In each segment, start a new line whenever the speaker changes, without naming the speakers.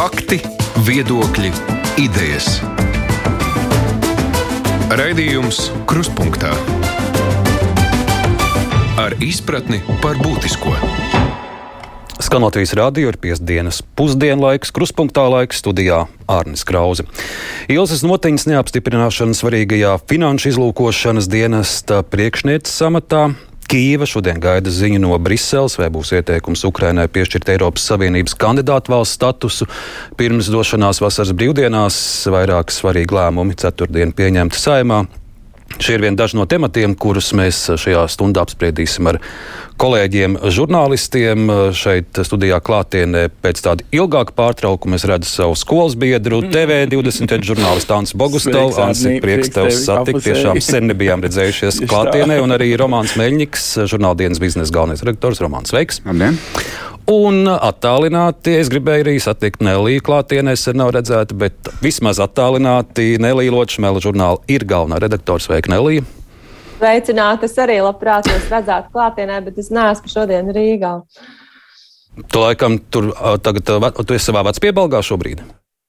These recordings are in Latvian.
Fakti, viedokļi, idejas. Raidījums Kruspunkta ar izpratni par būtisko.
Skan Latvijas rādio ir piesdienas pusdienlaiks, kruspunktā laiks studijā Ārnis Krause. Ilzas notiņas neapstiprināšana svarīgajā finanšu izlūkošanas dienesta priekšnieces amatā Kīva šodien gaida ziņu no Briseles, vai būs ieteikums Ukrainai piešķirt Eiropas Savienības kandidātu valsts statusu. Pirms došanās vasaras brīvdienās vairāk svarīgi lēmumi ceturtdien pieņemti saimā. Šie ir vieni daži no tematiem, kurus mēs šajā stundā apspriedīsim ar kolēģiem, žurnālistiem. Šeit studijā klātienē pēc tāda ilgāka pārtraukuma es redzu savu skolas biedru, TV20 žurnālistu Ansu Bogustovu. Ansi, prieks tev satikt. Tiešām sen nebijām redzējušies klātienē. Un arī Romāns Meļņiks, žurnāldienas biznesa galvenais redaktors. Romāns, sveiks!
Labdien.
Un attālināti es gribēju arī satikt Neliju klātienē, es nav redzēta, bet vismaz attālināti Nelija Ločmēla žurnāla ir galvenā redaktors. Sveika, Nelija!
Sveicināti! Es arī labprāt jūs redzētu klātienē, bet es neesmu šodien Rīgā.
Tu laikam tur tagad, tu esi savā vecpiebalgā šobrīd?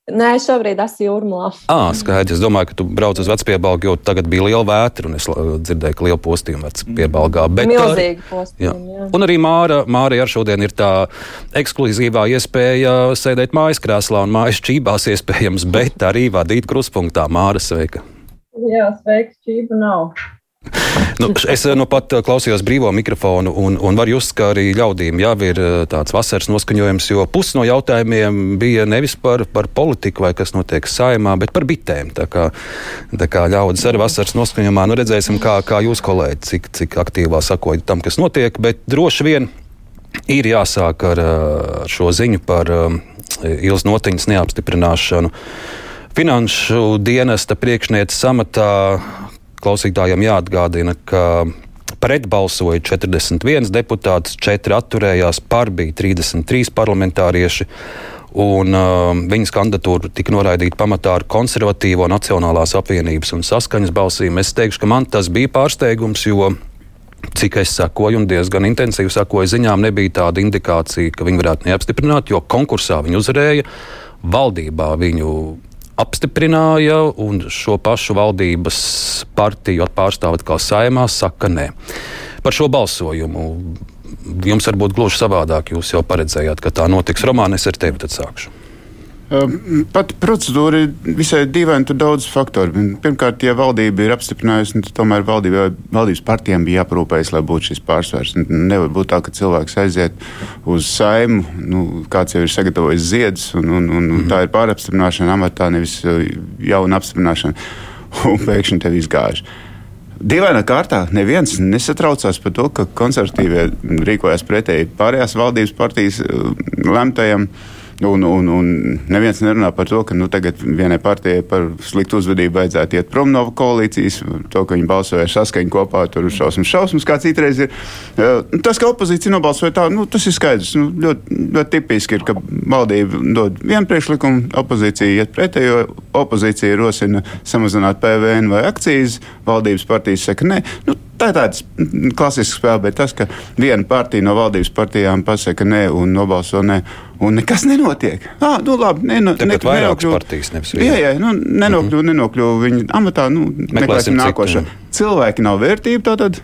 Nē, šobrīd esmu jūrmā.
Ah, skaidrs. Es domāju, ka tu brauc uz vecpiebalgu, jo tagad bija liela vētra, un es dzirdēju, ka liela postījuma vecpiebalgā.
Bet, Milzīgi postījumi, jā. jā.
Un arī Māra, Māra ar šodien ir tā ekskluzīvā iespēja sēdēt mājas krēslā un mājas čībās iespējams, bet arī vadīt kruspunktā. Māra, sveika!
Jā, sveiks, čība nav.
Nu, es nu pat klausījos brīvo mikrofonu, un, un var just, ka arī ļaudīm jau ir tāds vasaras noskaņojums, jo pusi no jautājumiem bija nevis par, par politiku vai kas notiek saimā, bet par bitēm. Tā kā, tā kā ļaudis ar vasaras noskaņojumā, nu redzēsim, kā, kā jūs kolēģi, cik, cik aktīvā sakojat tam, kas notiek, bet droši vien ir jāsāk ar, ar šo ziņu par Ilas notiņas neapstiprināšanu. Finanšu dienesta priekšniece samatā klausītājiem jāatgādina, ka pretbalsoja 41 deputāts, 4 atturējās, par bija 33 parlamentārieši. Un, uh, viņas kandidatūra tika noraidīta pamatā ar konservatīvo Nacionālās apvienības un saskaņas balsīm. Es teikšu, ka man tas bija pārsteigums, jo cik es sakoju un diezgan intensīvi sakoju ziņām, nebija tāda indikācija, ka viņi varētu neapstiprināt, jo konkursā viņi uzvarēja, valdībā viņu apstiprināja, un šo pašu valdības partiju pārstāvot kā saimā saka nē. Par šo balsojumu jums varbūt gluži savādāk. Jūs jau paredzējāt, ka tā notiks. Romāna, es ar tevi tad sākšu.
Pati procedūra ir visai dīvaina, tur daudz faktoru. Pirmkārt, ja valdība ir apstiprinājusi, tad tomēr valdība, valdības partijām bija jāprūpējas, lai būtu šis pārsvars. Nevar būt tā, ka cilvēks aiziet uz saimu, nu, kāds jau ir sagatavojis ziedus, un, un, un mm. tā ir pārapstiprināšana amatā, nevis jauna apstiprināšana, un pēkšņi tev izgāž. Dīvainā kārtā neviens nesatraucās par to, ka konservatīvie rīkojas pretēji pārējās valdības partijas lemtajam. Uh, Un, un, un neviens nerunā par to, ka nu, tagad vienai partijai par sliktu uzvedību vajadzētu iet prom no koalīcijas. To, ka viņi balsoja saskaņu kopā, tur ir šausmas, šausmas, kā citreiz ir. Tas, ka opozīcija nobalsoja tā, nu, tas ir skaidrs. Nu, ļoti, ļoti tipiski ir, ka valdība dod vienu priekšlikumu, opozīcija iet pretējo, opozīcija rosina samazināt PVN vai akcijas, valdības partijas saka nē. Nu, Tā ir tāda klasiska spēle, bet tas, ka viena partija no valdības partijām pasaka nē un nobalso nē, un nekas nenotiek. Ah, nu, labi, neno,
ne, nenokļuvu partijas, nevis viena.
Jā, jā, nu, nenokļuvu, mm -hmm. nenokļuvu viņa amatā, nu, meklēsim nākošo. Cilvēki nav vērtība tātad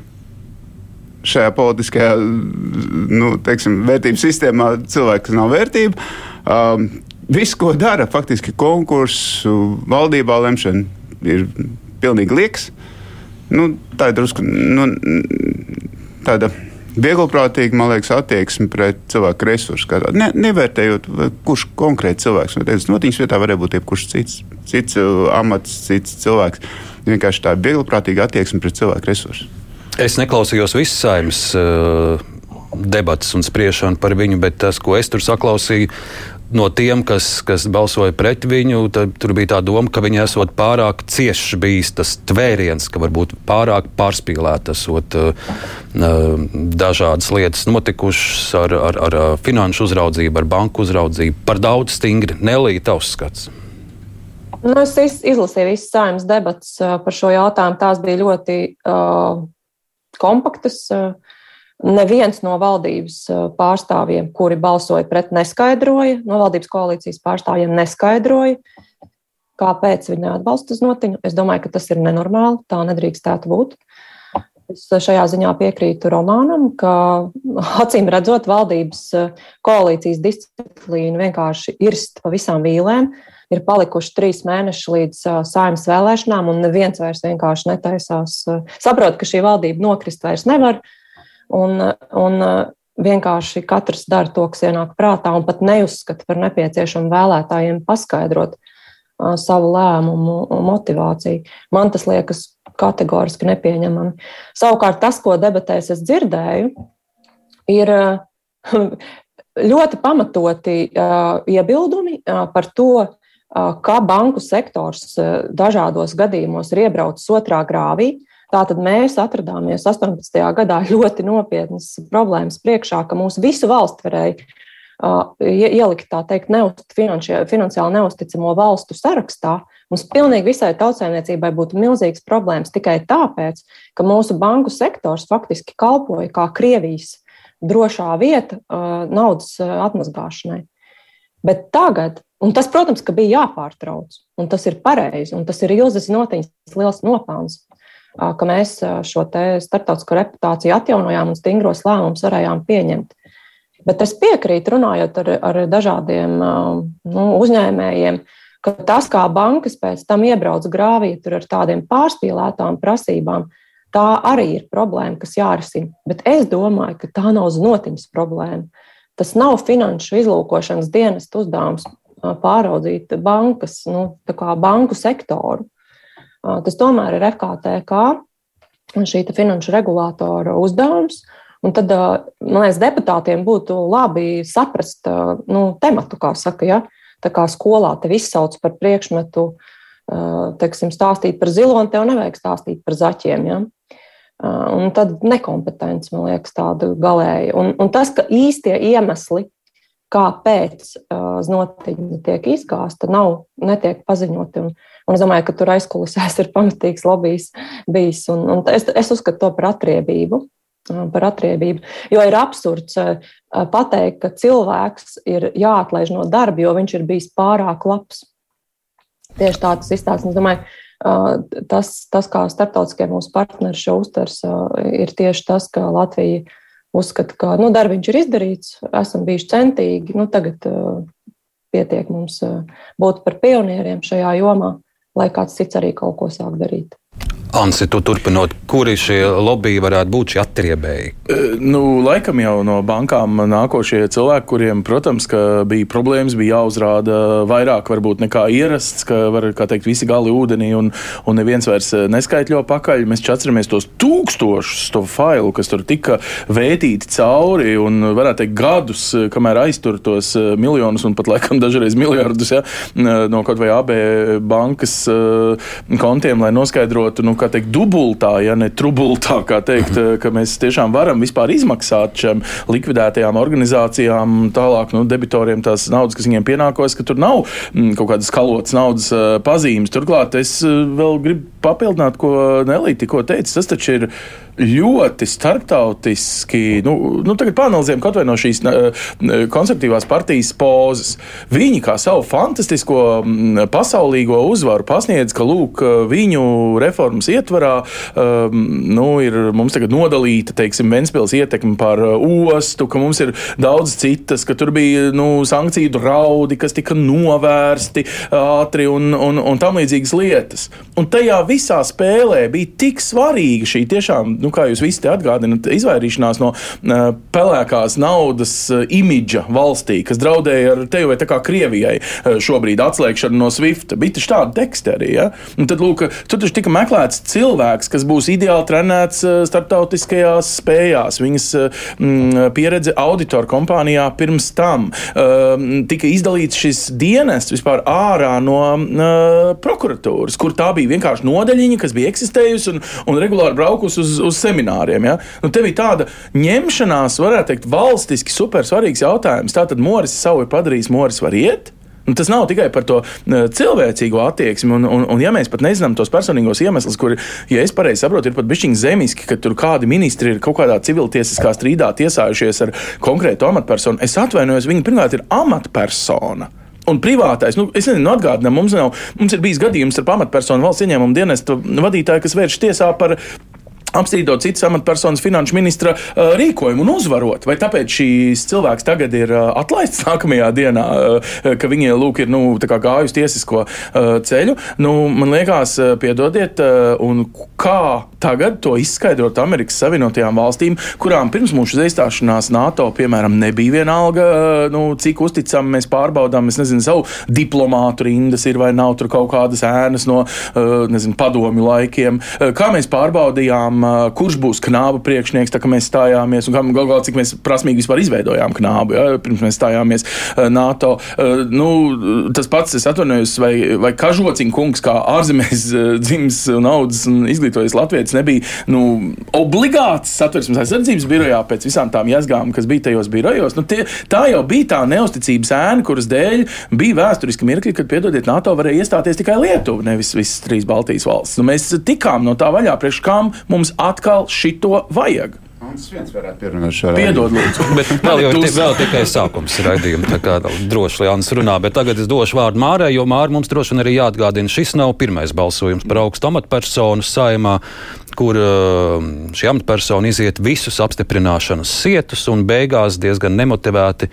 šajā politiskajā nu, teiksim, vērtības sistēmā cilvēks nav vērtība. Um, viss, ko dara, faktiski konkursu valdībā lemšana, ir pilnīgi liekas. Nu, tā ir drusku nu, tāda vieglprātīga, man liekas, attieksme pret cilvēku resursu. Ne, nevērtējot, kurš konkrēti cilvēks ir. Notiņas vietā varēja būt jebkurš cits, cits uh, amats, cits cilvēks. Vienkārši tā vieglprātīga attieksme pret cilvēku resursu.
Es neklausījos visas saimnes uh, debatas un spriešanu par viņu, bet tas, ko es tur saklausīju, no tiem, kas, kas balsoja pret viņu, tur bija tā doma, ka viņi esot pārāk ciešs bijis tas tvēriens, ka varbūt pārāk pārspīlēta esot uh, dažādas lietas notikušas ar, ar, ar finanšu uzraudzību, ar banku uzraudzību, par daudz stingri. Nelīja tavs skats.
Nu, es izlasīju visas saimnes debatas par šo jautājumu. Tās bija ļoti uh, kompaktas. Uh, Neviens no valdības pārstāvjiem, kuri balsoja pret, neskaidroja, no valdības koalīcijas pārstāvjiem neskaidroja, kāpēc viņi atbalsta znotiņu. Es domāju, ka tas ir nenormāli, tā nedrīkstētu būt. Es šajā ziņā piekrītu Romanam, ka acīm redzot, valdības koalīcijas disciplīna vienkārši irst pa visām vīlēm. Ir palikuši trīs mēneši līdz saimnes vēlēšanām, un neviens vairs vienkārši netaisās. Saprot, ka šī valdība nokrist vairs nevar, un, un vienkārši katrs dara to, kas ienāk prātā, un pat neuzskata par nepieciešamu vēlētājiem paskaidrot savu lēmumu motivāciju. Man tas liekas kategoriski nepieņemami. Savukārt tas, ko debatēs es dzirdēju, ir ļoti pamatoti iebildumi par to, ka banku sektors dažādos gadījumos ir iebraucis otrā grāvī. Tātad mēs atradāmies 18. gadā ļoti nopietnas problēmas priekšā, ka mūsu visu valstu varēja ielikt tā teikt, neust, finansiāli neusticamo valstu sarakstā, mums pilnīgi visai tautsēmniecībai būtu milzīgas problēmas tikai tāpēc, ka mūsu banku sektors faktiski kalpoja kā Krievijas drošā vieta naudas atmazgāšanai. Bet tagad, un tas, protams, bija jāpārtrauc, un tas ir pareizi, un tas ir Ilzas notiņas liels nopelns, ka mēs šo starptautisko reputāciju atjaunojām un stingros lēmumus varējām pieņemt. Bet es piekrītu, runājot ar, ar dažādiem nu, uzņēmējiem, ka tas, kā bankas pēc tam iebrauc grāvī ar tādiem pārspīlētām prasībām, tā arī ir problēma, kas jārisina. Bet es domāju, ka tā nav znotiņas problēma. Tas nav finanšu izlūkošanas dienas uzdevums pāraudzīt bankas, nu, banku sektoru. Tas tomēr ir FKTK un šī finanšu regulātora uzdevums. Un tad, man liekas, deputātiem būtu labi saprast nu, tematu, kā saka, ja? tā kā skolā tevi izsauc par priekšmetu, teiksim, stāstīt par ziloņu, tev nevajag stāstīt par zaķiem. Ja? Un tad nekompetence, man liekas, tāda galēja. Un, un tas, ka īstie iemesli, kāpēc znotiņa tiek izgāzta, nav, netiek paziņoti. Un, un es domāju, ka tur aizkulisēs ir pamatīgs lobbyis bijis. Un, un es, es uzskatu to par atriebību par atriebību. Jo ir absurds pateikt, ka cilvēks ir jāatlaiž no darba, jo viņš ir bijis pārāk labs. Tieši tā tas izstāsta. Es domāju, tas, tas, kā starptautiskie mūsu partneri šo uztvers, ir tieši tas, ka Latvija uzskata, ka nu, darbs ir izdarīts, esam bijuši centīgi, nu, tagad pietiek mums būt par pionieriem šajā jomā, lai kāds cits arī kaut ko sāk darīt.
Ansi, tu turpinot, kuri šie lobby varētu būt šie atriebēji?
Nu, laikam jau no bankām nākošie cilvēki, kuriem, protams, bija problēmas, bija jāuzrāda vairāk varbūt nekā ierasts, ka var, kā teikt, visi gali ūdenī un, un neviens vairs neskaitļo pakaļ. Mēs atceramies tos tūkstošus to failu, kas tur tika vētīti cauri un, varētu teikt, gadus, kamēr aiztur tos miljonus un pat laikam dažreiz miljardus ja, no kaut vai AB bankas kontiem, lai noskaidrotu, nu, kā teikt, dubultā, ja ne trubultā, kā teikt, ka mēs tiešām varam vispār izmaksāt šiem likvidētajām organizācijām, tālāk nu, debitoriem tās naudas, kas viņiem pienākos, ka tur nav m, mm, kaut kādas skalotas naudas uh, pazīmes. Turklāt es uh, vēl gribu papildināt, ko Nelī tikko teica. Tas taču ir ļoti starptautiski. Nu, nu, tagad panelizējam kaut vai no šīs konservatīvās partijas pozas. Viņi kā savu fantastisko pasaulīgo uzvaru pasniedz, ka lūk, viņu reformas ietvarā um, nu, ir mums tagad nodalīta, teiksim, Ventspils ietekme par ostu, ka mums ir daudz citas, ka tur bija nu, sankciju draudi, kas tika novērsti ātri un, un, un tam līdzīgas lietas. Un tajā visā spēlē bija tik svarīga šī tiešām. Nu, kā jūs visi te atgādināt, izvairīšanās no uh, pelēkās naudas uh, imidža valstī, kas draudēja ar tevi vai tā kā Krievijai uh, šobrīd atslēgšanu no SWIFT. Bija taču tāda teksta arī. Ja? Un tad, lūk, tur taču tika meklēts cilvēks, kas būs ideāli trenēts uh, starptautiskajās spējās. Viņas uh, pieredze auditoru kompānijā pirms tam uh, tika izdalīts šis dienests vispār ārā no uh, prokuratūras, kur tā bija vienkārši nodaļiņa, kas bija eksistējusi un, un regulāri braukusi uz, uz semināriem. Ja? Nu, tev ir tāda ņemšanās, varētu teikt, valstiski super svarīgs jautājums. Tātad Moris savu ir padarījis, Moris var iet. Un tas nav tikai par to cilvēcīgo attieksmi, un, un, un ja mēs pat nezinām tos personīgos iemeslus, kur, ja es pareizi saprotu, ir pat bišķiņi zemiski, ka tur kādi ministri ir kaut kādā civiltiesiskā strīdā tiesājušies ar konkrētu amatpersonu. Es atvainojos, viņi pirmkārt ir amatpersona. Un privātais, nu, es nezinu, atgādinām, mums, nav, mums ir bijis gadījums ar pamatpersonu valsts ieņēmumu dienestu vadītāju, kas vērš tiesā par apstrīdot citas amatpersonas finanšu ministra uh, rīkojumu un uzvarot. Vai tāpēc šīs cilvēks tagad ir uh, atlaists nākamajā dienā, uh, ka viņi lūk, ir nu, gājuši tiesisko ceļu? Nu, man liekas, piedodiet, un kā tagad to izskaidrot Amerikas Savienotajām valstīm, kurām pirms mūsu iestāšanās NATO, piemēram, nebija vienalga, nu, cik uzticami mēs pārbaudām, es nezinu, savu diplomātu rindas ir vai nav tur kaut kādas ēnas no, nezinu, padomju laikiem. Kā mēs pārbaudījām kurš būs knāba priekšnieks, tā kā mēs stājāmies, un galu galā cik mēs prasmīgi vispār izveidojām knābu, ja, pirms mēs stājāmies NATO. Nu, tas pats, es atvainojos, vai, vai Kažociņa kungs, kā ārzemēs dzimis un audzis un izglītojies Latvijas, nebija nu, obligāts satversmes aizsardzības birojā pēc visām tām jāsgām, kas bija tajos birojos. Nu, tie, tā jau bija tā neusticības ēna, kuras dēļ bija vēsturiski mirkļi, kad, piedodiet, NATO varēja iestāties tikai Lietuva, nevis visas trīs Baltijas valstis. Nu, mēs tikām no tā vaļā, priekš kam mums atkal šito vajag.
Tas viens varētu pierunāt šo
Piedod, lūdzu.
Bet vēl jau ir vēl tikai sākums raidījuma, tā kā droši Jānis runā, bet tagad es došu vārdu Mārai, jo Māra mums droši vien arī jāatgādina, šis nav pirmais balsojums par augstu amatpersonu saimā, kur uh, šī amatpersona iziet visus apstiprināšanas sietus un beigās diezgan nemotivēti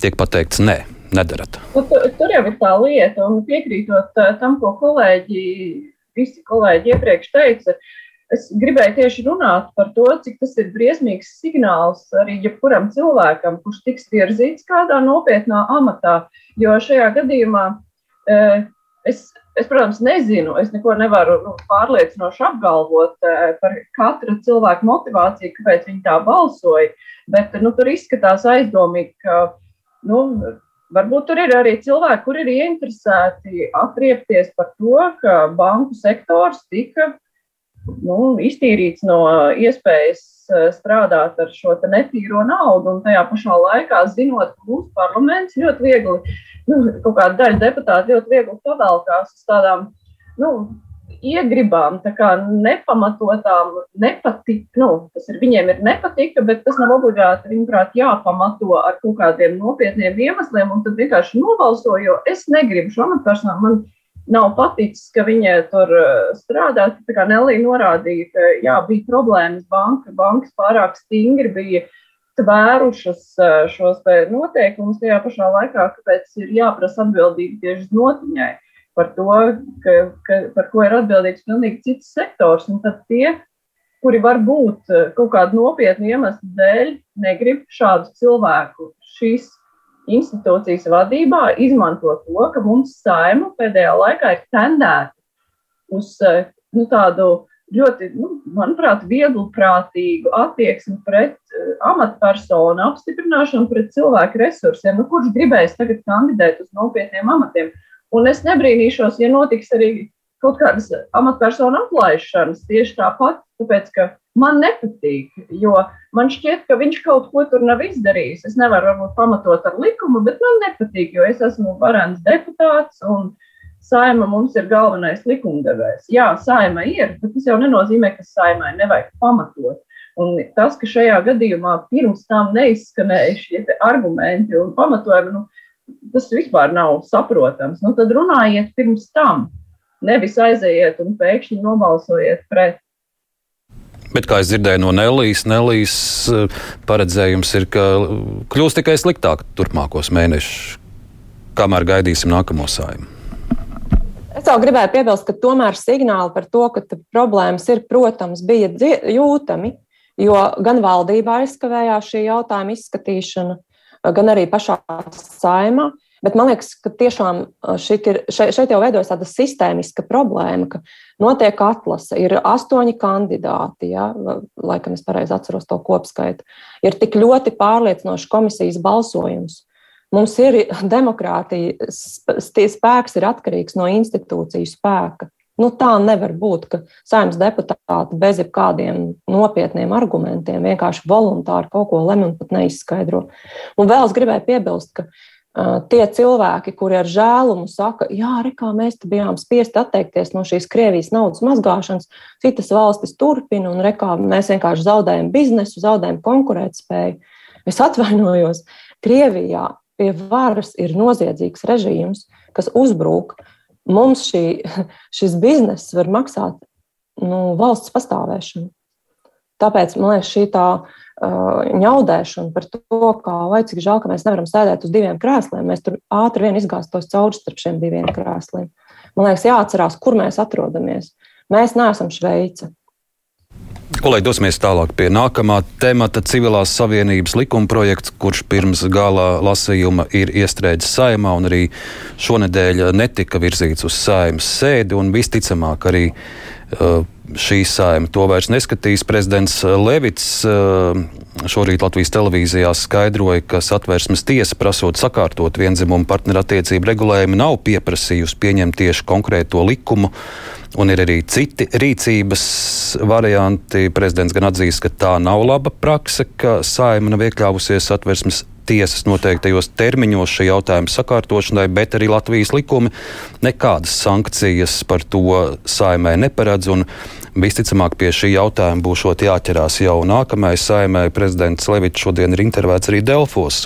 tiek pateikts nē. Nedarat.
Nu, tur, tur jau ir tā lieta, un piekrītot uh, tam, ko kolēģi, visi kolēģi iepriekš teica, uh, es gribēju tieši runāt par to, cik tas ir briesmīgs signāls arī jebkuram cilvēkam, kurš tiks virzīts kādā nopietnā amatā. Jo šajā gadījumā e, es, es protams, nezinu, es neko nevaru nu, pārliecinoši apgalvot e, par katra cilvēka motivāciju, kāpēc viņi tā balsoja. Bet nu, tur izskatās aizdomīgi, ka nu, Varbūt tur ir arī cilvēki, kur ir ieinteresēti atriepties par to, ka banku sektors tika nu, iztīrīts no iespējas eh, strādāt ar šo netīro naudu, un tajā pašā laikā zinot, ka mūsu parlaments ļoti viegli, nu, kaut kāda daļa deputāti ļoti viegli pavalkās uz tādām, nu, iegribām, tā kā nepamatotām, nepatīk, nu, tas ir viņiem ir nepatika, bet tas nav obligāti, viņuprāt, jāpamato ar kaut kādiem nopietniem iemesliem, un tad vienkārši nobalso, jo es negribu šo amatpersonu, man nav paticis, ka viņa tur eh, strādā. Tā kā Nelija norādīja, ka jā, bija problēmas banka, bankas pārāk stingri bija tvērušas eh, šos noteikumus tajā pašā laikā, kāpēc ir jāprasa atbildība tieši notiņai par to, ka, ka, par ko ir atbildīgs pilnīgi cits sektors. Un tad tie, kuri varbūt eh, kaut kādu nopietnu iemeslu dēļ negrib šādu cilvēku šīs institūcijas vadībā izmanto to, ka mums saima pēdējā laikā ir tendēta uz eh, nu, tādu ļoti, nu, manuprāt, vieglprātīgu attieksmi pret uh, amatpersonu apstiprināšanu, pret cilvēku resursiem. Nu, kurš gribēs tagad kandidēt uz nopietniem amatiem? Un es nebrīnīšos, ja notiks arī kaut kādas amatpersonu atlaišanas tieši tāpat, tāpēc ka man nepatīk, jo man šķiet, ka viņš kaut ko tur nav izdarījis. Es nevaru varbūt pamatot ar likumu, bet man nepatīk, jo es esmu varens deputāts saima mums ir galvenais likumdevējs. Jā, saima ir, bet tas jau nenozīmē, ka saimai nevajag pamatot. Un tas, ka šajā gadījumā pirms tam neizskanēja šie argumenti un pamatojumi, nu, tas vispār nav saprotams. Nu, tad runājiet pirms tam, nevis aizejiet un pēkšņi nobalsojiet pret.
Bet, kā es dzirdēju no Nelijas, Nelijas eh, paredzējums ir, ka kļūs tikai sliktāk turpmākos mēnešus, kamēr gaidīsim nākamo sājumu.
Es vēl gribēju piebilst, ka tomēr signāli par to, ka problēmas ir, protams, bija jūtami, jo gan valdībā aizkavējās šī jautājuma izskatīšana, gan arī pašā saimā. Bet man liekas, ka tiešām šeit, ir, šeit, šeit jau veidojas tāda sistēmiska problēma, ka notiek atlase, ir astoņi kandidāti, ja, laikam es pareizi atceros to kopskaitu, ir tik ļoti pārliecinošs komisijas balsojums. Mums ir demokrātija, spēks ir atkarīgs no institūciju spēka. Nu, tā nevar būt, ka saimnes deputāti bez jebkādiem nopietniem argumentiem vienkārši voluntāri kaut ko lemj un pat neizskaidro. Un vēl es gribēju piebilst, ka tie cilvēki, kuri ar žēlumu saka, jā, re, kā mēs bijām spiesti atteikties no šīs Krievijas naudas mazgāšanas, citas valstis turpina, un re, kā mēs vienkārši zaudējam biznesu, zaudējam konkurētspēju. Es atvainojos, Krievijā pie varas ir noziedzīgs režīms, kas uzbrūk. Mums šī, šis bizness var maksāt nu, valsts pastāvēšanu. Tāpēc man liekas, šī tā uh, ņaudēšana par to, kā vai cik žēl, ka mēs nevaram sēdēt uz diviem krēsliem, mēs tur ātri vien izgāztos cauri starp šiem diviem krēsliem. Man liekas, jāatcerās, kur mēs atrodamies. Mēs neesam Šveice.
Kolēģi, dosimies tālāk pie nākamā temata - civilās savienības likuma projekts, kurš pirms gala lasījuma ir iestrēdzis saimā un arī šonadēļ netika virzīts uz saimas sēdi un visticamāk arī šī saima to vairs neskatīs. Prezidents Levits uh, šorīt Latvijas televīzijā skaidroja, ka satversmes tiesa prasot sakārtot vienzimumu partnerattiecību regulējumu nav pieprasījusi pieņemt tieši konkrēto likumu. Un ir arī citi rīcības varianti. Prezidents gan atzīst, ka tā nav laba prakse, ka saima nav iekļāvusies atversmes tiesas noteiktajos termiņos šī jautājuma sakārtošanai, bet arī Latvijas likumi nekādas sankcijas par to saimē neparedz. Visticamāk, pie šī jautājuma būs jāķerās jau nākamajai saimē. Prezidents Levits šodien ir intervēts arī Delfos.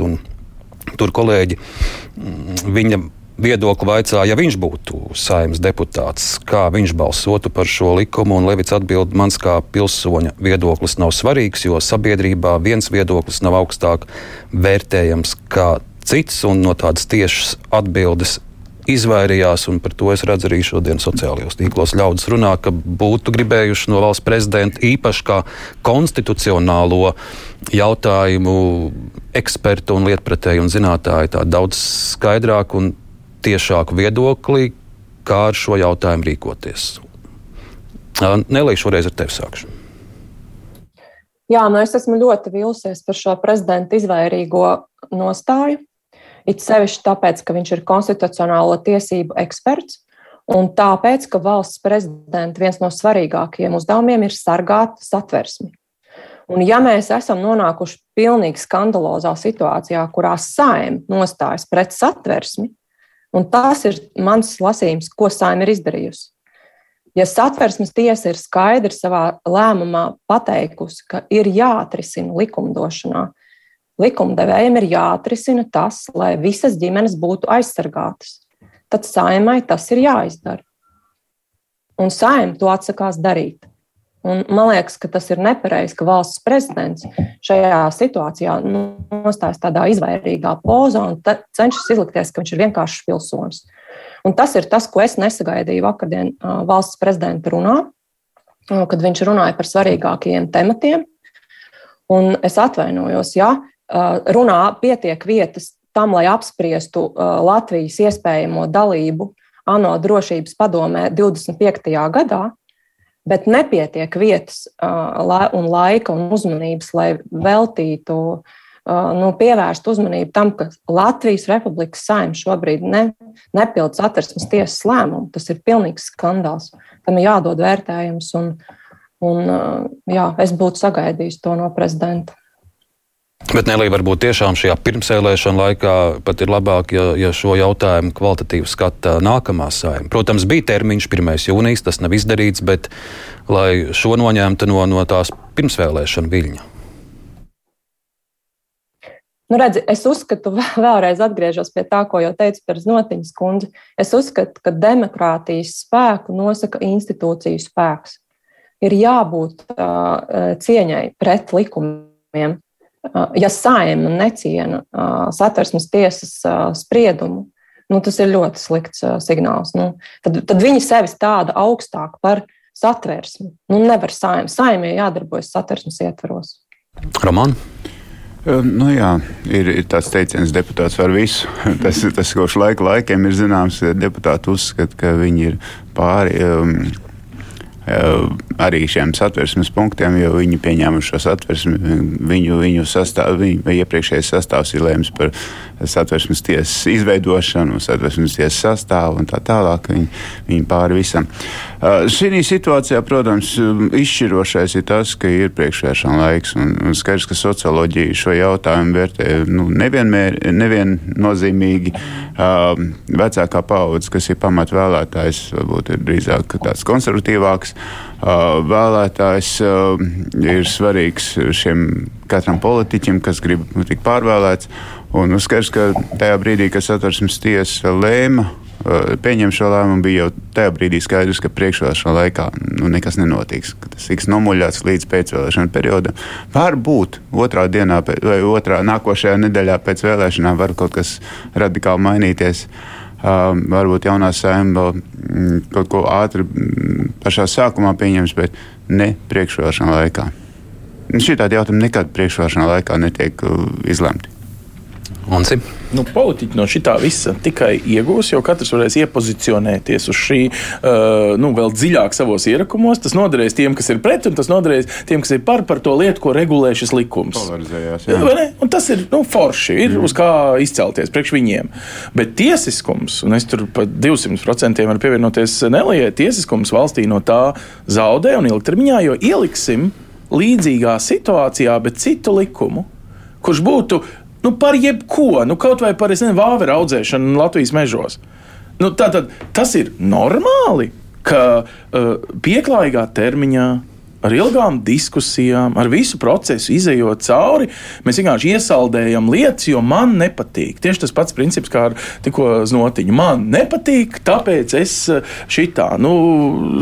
Tur kolēģi mm, viņa viedokli vaicāja, ja viņš būtu saimnes deputāts, kā viņš balsotu par šo likumu. Levits atbild, mans kā pilsoņa viedoklis nav svarīgs, jo sabiedrībā viens viedoklis nav augstāk vērtējams kā cits, un no tādas tiešas atbildes izvairījās, un par to es redzu arī šodien sociālajos tīklos. Ļaudis runā, ka būtu gribējuši no valsts prezidenta īpaši kā konstitucionālo jautājumu ekspertu un lietpratēju un zinātāju tā daudz skaidrāk un tiešāku viedokli, kā ar šo jautājumu rīkoties. Nelīdz šoreiz ar tevi sākšu.
Jā, nu es esmu ļoti vīlusies par šo prezidenta izvairīgo nostāju. It sevišķi tāpēc, ka viņš ir konstitucionālo tiesību eksperts, un tāpēc, ka valsts prezidenta viens no svarīgākajiem uzdevumiem ir sargāt satversmi. Un ja mēs esam nonākuši pilnīgi skandalozā situācijā, kurā saima nostājas pret satversmi, Un tas ir mans lasījums, ko Saima ir izdarījusi. Ja satversmes tiesa ir skaidri savā lēmumā pateikusi, ka ir jāatrisina likumdošanā, likumdevējiem ir jāatrisina tas, lai visas ģimenes būtu aizsargātas, tad saimai tas ir jāizdara. Un saima to atsakās darīt. Un man liekas, ka tas ir nepareizi, ka valsts prezidents šajā situācijā nostājas tādā izvairīgā pozā un cenšas izlikties, ka viņš ir vienkāršs pilsonis. Un tas ir tas, ko es nesagaidīju vakardien valsts prezidenta runā, kad viņš runāja par svarīgākajiem tematiem. Un es atvainojos, ja runā pietiek vietas tam, lai apspriestu Latvijas iespējamo dalību ANO drošības padomē 25. gadā bet nepietiek vietas un laika un uzmanības, lai veltītu, nu, pievērstu uzmanību tam, ka Latvijas Republikas saimnes šobrīd ne, nepilda satversmes tiesas lēmumu. Tas ir pilnīgs skandāls. Tam ir jādod vērtējums, un, un jā, es būtu sagaidījis to no prezidenta.
Bet Nelī, varbūt tiešām šajā pirmsēlēšana laikā pat ir labāk, ja, ja šo jautājumu kvalitatīvi skata nākamā saima. Protams, bija termiņš 1. jūnijas, tas nav izdarīts, bet lai šo noņemtu no, no tās pirmsvēlēšana viļņa.
Nu, redzi, es uzskatu, vēlreiz atgriežos pie tā, ko jau teicu par Znotiņas kundzi. Es uzskatu, ka demokrātijas spēku nosaka institūciju spēks. Ir jābūt uh, cieņai pret likumiem ja saima neciena satversmes tiesas spriedumu, nu, tas ir ļoti slikts signāls. Nu, tad, tad viņi sevi stāda augstāk par satversmi. Nu, nevar saima. Saimē jādarbojas satversmes ietvaros.
Roman.
Nu, jā, ir, ir tāds teiciens, ka deputāts var visu. tas, tas kopš laika laikiem ir zināms, ka deputāti uzskata, ka viņi ir pāri. Um, arī šiem satversmes punktiem, jo viņi pieņēmuši šo satversmi, viņu, viņu sastāv, viņu iepriekšējais sastāvs ir lēms par satversmes tiesas izveidošanu, satversmes tiesas sastāvu un tā tālāk. Viņi, viņi pāri visam. Uh, šī situācijā, protams, izšķirošais ir tas, ka ir priekšvēršana laiks. Un, un skaidrs, ka socioloģija šo jautājumu vērtē nu, nevienmēr, neviennozīmīgi. Uh, vecākā paudze, kas ir pamatvēlētājs, varbūt ir drīzāk tāds konservatīvāks. Uh, vēlētājs uh, ir svarīgs šiem katram politiķim, kas grib tikt pārvēlēts. Un uzskats, ka tajā brīdī, kad satversmes tiesa lēma uh, pieņemt šo lēmumu, bija jau tajā brīdī skaidrs, ka priekšvēlēšana laikā nu, nekas nenotiks. Tas tiks nomuļāts līdz pēcvēlēšana periodam. Varbūt otrā dienā vai otrā nākošajā nedēļā pēc vēlēšanām var kaut kas radikāli mainīties. Uh, varbūt jaunā saimta vēl mm, kaut ko ātri mm, pašā sākumā pieņems, bet ne priekšvēlēšana laikā. Šī tāda jautājuma nekad priekšvēlēšana laikā netiek uh, izlemti.
Monsi.
Nu, politiķi no šī visa tikai iegūs, jo katrs varēs iepozicionēties uz šī uh, nu, vēl dziļāk savos ierakumos. Tas noderēs tiem, kas ir pret, un tas noderēs tiem, kas ir par, par to lietu, ko regulē šis likums. Tas ir nu, forši, ir mm. uz kā izcelties priekš viņiem. Bet tiesiskums, un es tur pat 200% varu pievienoties Nelijai, tiesiskums valstī no tā zaudē un ilgtermiņā, jo ieliksim līdzīgā situācijā, bet citu likumu, kurš būtu nu, par jebko, nu, kaut vai par nezinu, vāveru audzēšanu Latvijas mežos. Nu, tātad, tas ir normāli, ka uh, pieklājīgā termiņā ar ilgām diskusijām, ar visu procesu izējot cauri, mēs vienkārši iesaldējam lietas, jo man nepatīk. Tieši tas pats princips, kā ar tikko znotiņu. Man nepatīk, tāpēc es eh, šitā. Nu,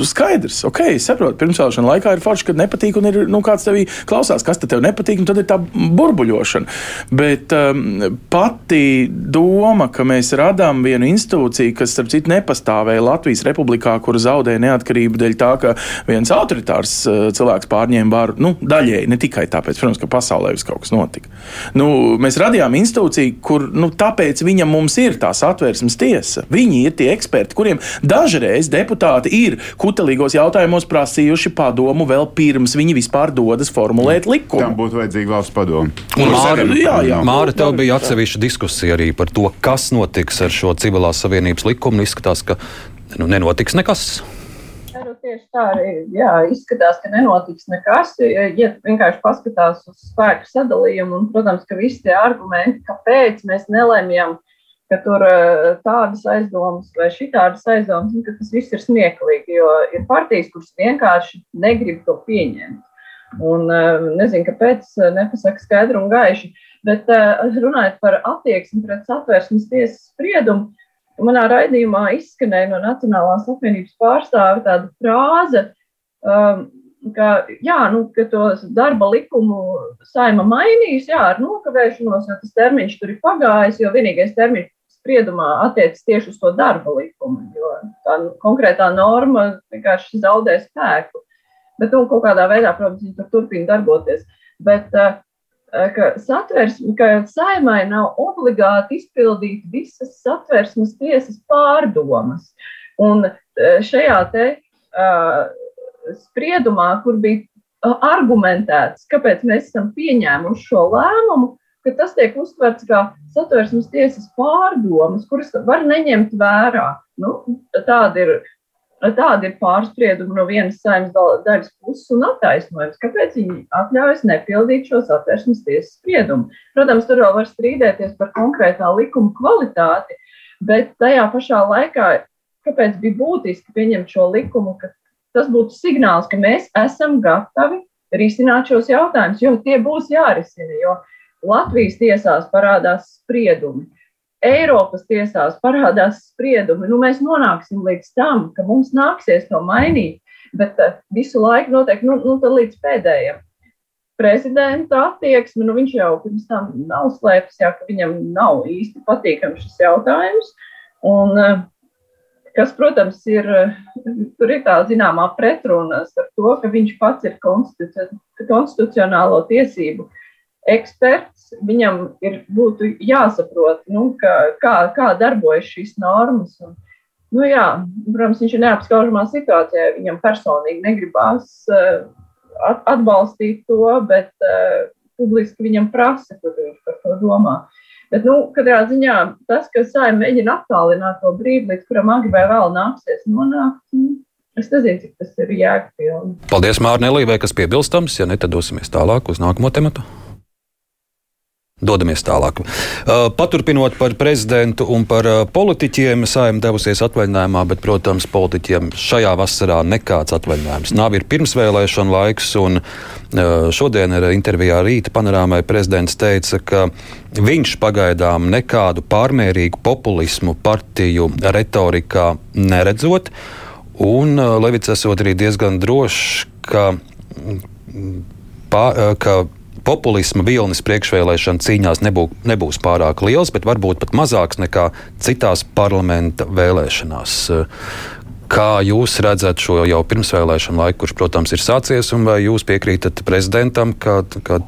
skaidrs, ok, saprotu, pirmsvēlēšana laikā ir forši, kad nepatīk, un ir nu, kāds tevī klausās, kas te tev nepatīk, un tad ir tā burbuļošana. Bet um, pati doma, ka mēs radām vienu institūciju, kas, starp citu, nepastāvēja Latvijas republikā, kur zaudēja neatkarību dēļ tā, ka viens autoritārs uh, cilvēks pārņēma varu. Nu, daļēji, ne tikai tāpēc, protams, ka pasaulē viss kaut kas notika. Nu, mēs radījām institūciju, kur nu, tāpēc viņam mums ir tā satversmes tiesa. Viņi ir tie eksperti, kuriem dažreiz deputāti ir kutelīgos jautājumos prasījuši padomu vēl pirms viņi vispār dodas formulēt likumu.
Tam būtu vajadzīga valsts padoma.
Māra, jā, jā. Māra, tev bija atsevišķa diskusija arī par to, kas notiks ar šo civilās savienības likumu. Izskatās, ka nu, nenotiks nekas
tieši tā arī jā, izskatās, ka nenotiks nekas. Ja vienkārši paskatās uz spēku sadalījumu, un, protams, ka visi tie argumenti, kāpēc mēs nelemjam, ka tur tādas aizdomas vai šitādas aizdomas, nu, ka tas viss ir smieklīgi, jo ir partijas, kuras vienkārši negrib to pieņemt. Un nezinu, kāpēc nepasaka skaidru un gaišu, bet runājot par attieksmi pret satversmes tiesas spriedumu, manā raidījumā izskanēja no Nacionālās apvienības pārstāve tāda frāze, um, ka, jā, nu, ka to darba likumu saima mainīs, jā, ar nokavēšanos, jo tas termiņš tur ir pagājis, jo vienīgais termiņš spriedumā attiecas tieši uz to darba likumu, jo tā konkrētā norma vienkārši zaudē spēku. Bet, nu, kaut kādā veidā, protams, viņi tur turpina darboties. Bet uh, ka satversme, ka saimai nav obligāti izpildīt visas satversmes tiesas pārdomas. Un šajā te uh, spriedumā, kur bija argumentēts, kāpēc mēs esam pieņēmuši šo lēmumu, ka tas tiek uztverts kā satversmes tiesas pārdomas, kuras var neņemt vērā. Nu, tāda ir Tāda ir pārsprieduma no vienas saimnes daļas puses un attaisnojums, kāpēc viņi atļaujas nepildīt šo satversmes tiesas spriedumu. Protams, tur vēl var strīdēties par konkrētā likuma kvalitāti, bet tajā pašā laikā, kāpēc bija būtiski pieņemt šo likumu, ka tas būtu signāls, ka mēs esam gatavi risināt šos jautājumus, jo tie būs jārisina, jo Latvijas tiesās parādās spriedumi Eiropas tiesās parādās spriedumi, nu, mēs nonāksim līdz tam, ka mums nāksies to mainīt, bet uh, visu laiku noteikti nu, nu, līdz pēdējiem. Prezidenta attieksme, nu, viņš jau pirms tam nav slēpis, jā, ka viņam nav īsti patīkams šis jautājums. Un, uh, kas, protams, ir, tur ir tā zināmā pretruna ar to, ka viņš pats ir konstitucionālo tiesību eksperts, viņam ir būtu jāsaprot, nu, ka, kā, kā darbojas šīs normas. Un, nu, jā, protams, viņš ir neapskaužamā situācijā. Viņam personīgi negribās uh, atbalstīt to, bet uh, publiski viņam prasa, ko viņš par to domā. Bet, nu, katrā ziņā tas, ka saima mēģina attālināt to brīdi, līdz kuram agri vai vēl nāksies nonākt, nu, es nezinu, cik tas ir jēgpilni.
Paldies, Mārne Līvai, kas piebilstams. Ja ne, tad dosimies tālāk uz nākamo tematu. Dodamies tālāk. Uh, paturpinot par prezidentu un par uh, politiķiem, Sājuma devusies atvaļinājumā, bet, protams, politiķiem šajā vasarā nekāds atvaļinājums nav. Ir pirmsvēlēšana laiks, un uh, šodien ir intervijā rīta panorāmai prezidents teica, ka viņš pagaidām nekādu pārmērīgu populismu partiju retorikā neredzot, un Levits esot arī diezgan drošs, ka, pā, ka populisma vilnis priekšvēlēšana cīņās nebū, nebūs pārāk liels, bet varbūt pat mazāks nekā citās parlamenta vēlēšanās. Kā jūs redzat šo jau pirmsvēlēšanu laiku, kurš, protams, ir sācies, un vai jūs piekrītat prezidentam, ka, ka,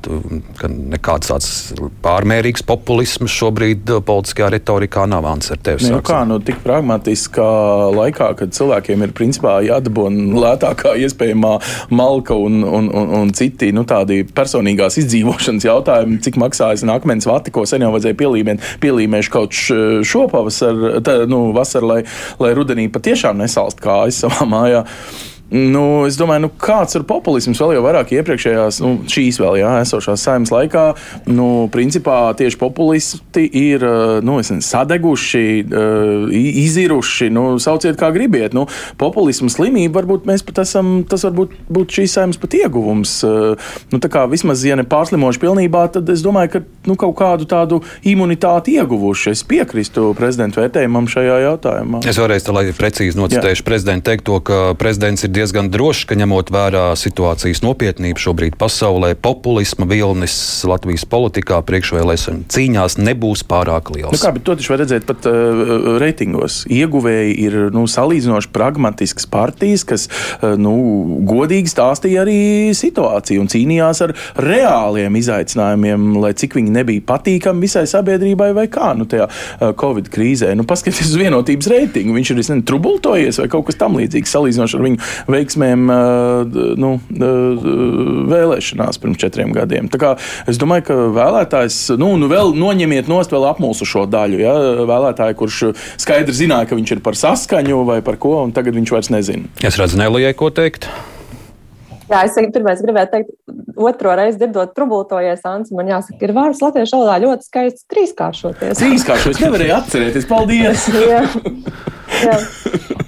ka nekāds tāds pārmērīgs populisms šobrīd uh, politiskajā retorikā nav vāns ar tevi?
Nu, kā, nu, tik pragmatiskā laikā, kad cilvēkiem ir principā jādabūna lētākā iespējamā malka un, un, un, un citi nu, tādi personīgās izdzīvošanas jautājumi, cik maksājas akmens vati, ko sen jau vajadzēja pielīmēt, pielīmēšu kaut šo pavasaru, nu, vasaru, lai, lai rudenī patiešām nesāls salst kājas savā mājā. Nu, es domāju, nu, kāds ir populisms vēl jau vairāk iepriekšējās, nu, šīs vēl jā, esošās saimnes laikā. Nu, principā tieši populisti ir nu, nezinu, sadeguši, iziruši, nu, sauciet kā gribiet. Nu, populismu slimība varbūt mēs pat esam, tas varbūt būt šīs saimnes pat ieguvums. Nu, tā kā vismaz, ja ne pārslimoši pilnībā, tad es domāju, ka nu, kaut kādu tādu imunitāti ieguvuši. Es piekrīstu prezidentu vērtējumam šajā jautājumā.
Es vēlreiz, lai precīzi nocitēšu prezidentu teikto, ka prezidents ir diezgan drošs, ka ņemot vērā situācijas nopietnību šobrīd pasaulē, populisma vilnis Latvijas politikā priekšvēlēšana cīņās nebūs pārāk liels.
Nu kā, bet to taču var redzēt pat uh, reitingos. Ieguvēji ir nu, salīdzinoši pragmatisks partijas, kas uh, nu, godīgi stāstīja arī situāciju un cīnījās ar reāliem izaicinājumiem, lai cik viņi nebija patīkami visai sabiedrībai vai kā nu, tajā uh, Covid krīzē. Nu, paskatieties uz vienotības reitingu. Viņš ir trubultojies vai kaut kas tam līdzīgs salīdzinoši ar viņu veiksmēm nu, vēlēšanās pirms četriem gadiem. Es domāju, ka vēlētājs, nu, nu vēl noņemiet nost vēl apmulsušo daļu. Ja? Vēlētāji, kurš skaidri zināja, ka viņš ir par saskaņu vai par ko, un tagad viņš vairs nezina.
Es redzu, Nelijai, ko teikt.
Jā, es pirmais gribēju teikt, otro reizi dzirdot, trubultojies, Ants. Man jāsaka, ir vārds latviešu valodā ļoti skaists trīskāršoties.
Trīskāršoties, nevarēju atcerēties. Paldies!
jā, jā.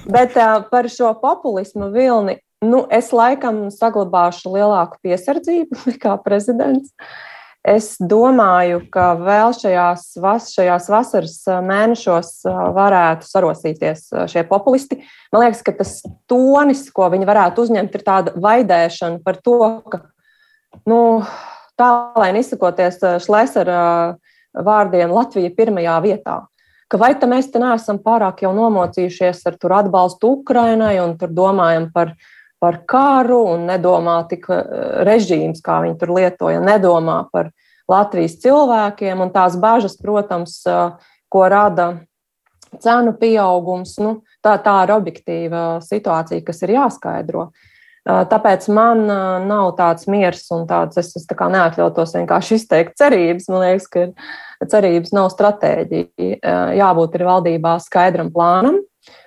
Bet uh, par šo populismu vilni nu, es laikam saglabāšu lielāku piesardzību nekā prezidents. Es domāju, ka vēl šajās, vas, šajās vasaras mēnešos varētu sarosīties šie populisti. Man liekas, ka tas tonis, ko viņi varētu uzņemt, ir tāda vaidēšana par to, ka nu, tā, lai nesakoties Šlesera vārdiem, Latvija pirmajā vietā ka vai mēs te neesam pārāk jau nomocījušies ar atbalstu Ukrainai un tur domājam par, par karu un nedomā tik eh, režīms, kā viņi tur lietoja, nedomā par Latvijas cilvēkiem un tās bažas, protams, eh, ko rada cenu pieaugums. Nu, tā, tā ir objektīva situācija, kas ir jāskaidro. Tāpēc man nav tāds miers un tāds, es, es tā kā neatļautos vienkārši izteikt cerības. Man liekas, ka cerības nav stratēģija. Jābūt ir valdībā skaidram plānam,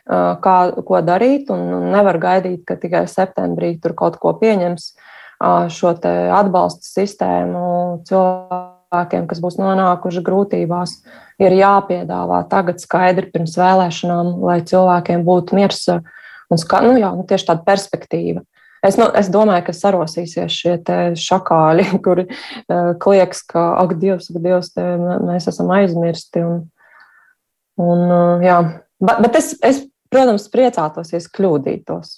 kā, ko darīt, un nevar gaidīt, ka tikai septembrī tur kaut ko pieņems šo atbalsta sistēmu cilvēkiem, kas būs nonākuši grūtībās. Ir jāpiedāvā tagad skaidri pirms vēlēšanām, lai cilvēkiem būtu miers un nu, jā, nu, tieši tāda perspektīva. Es, nu, es domāju, ka sarosīsies šie šakāļi, kuri uh, klieks, ka, ak, Dievs, ak, Dievs, te, mēs esam aizmirsti. Un, un, uh, jā. bet, bet es, es, protams, priecātos, ja es kļūdītos.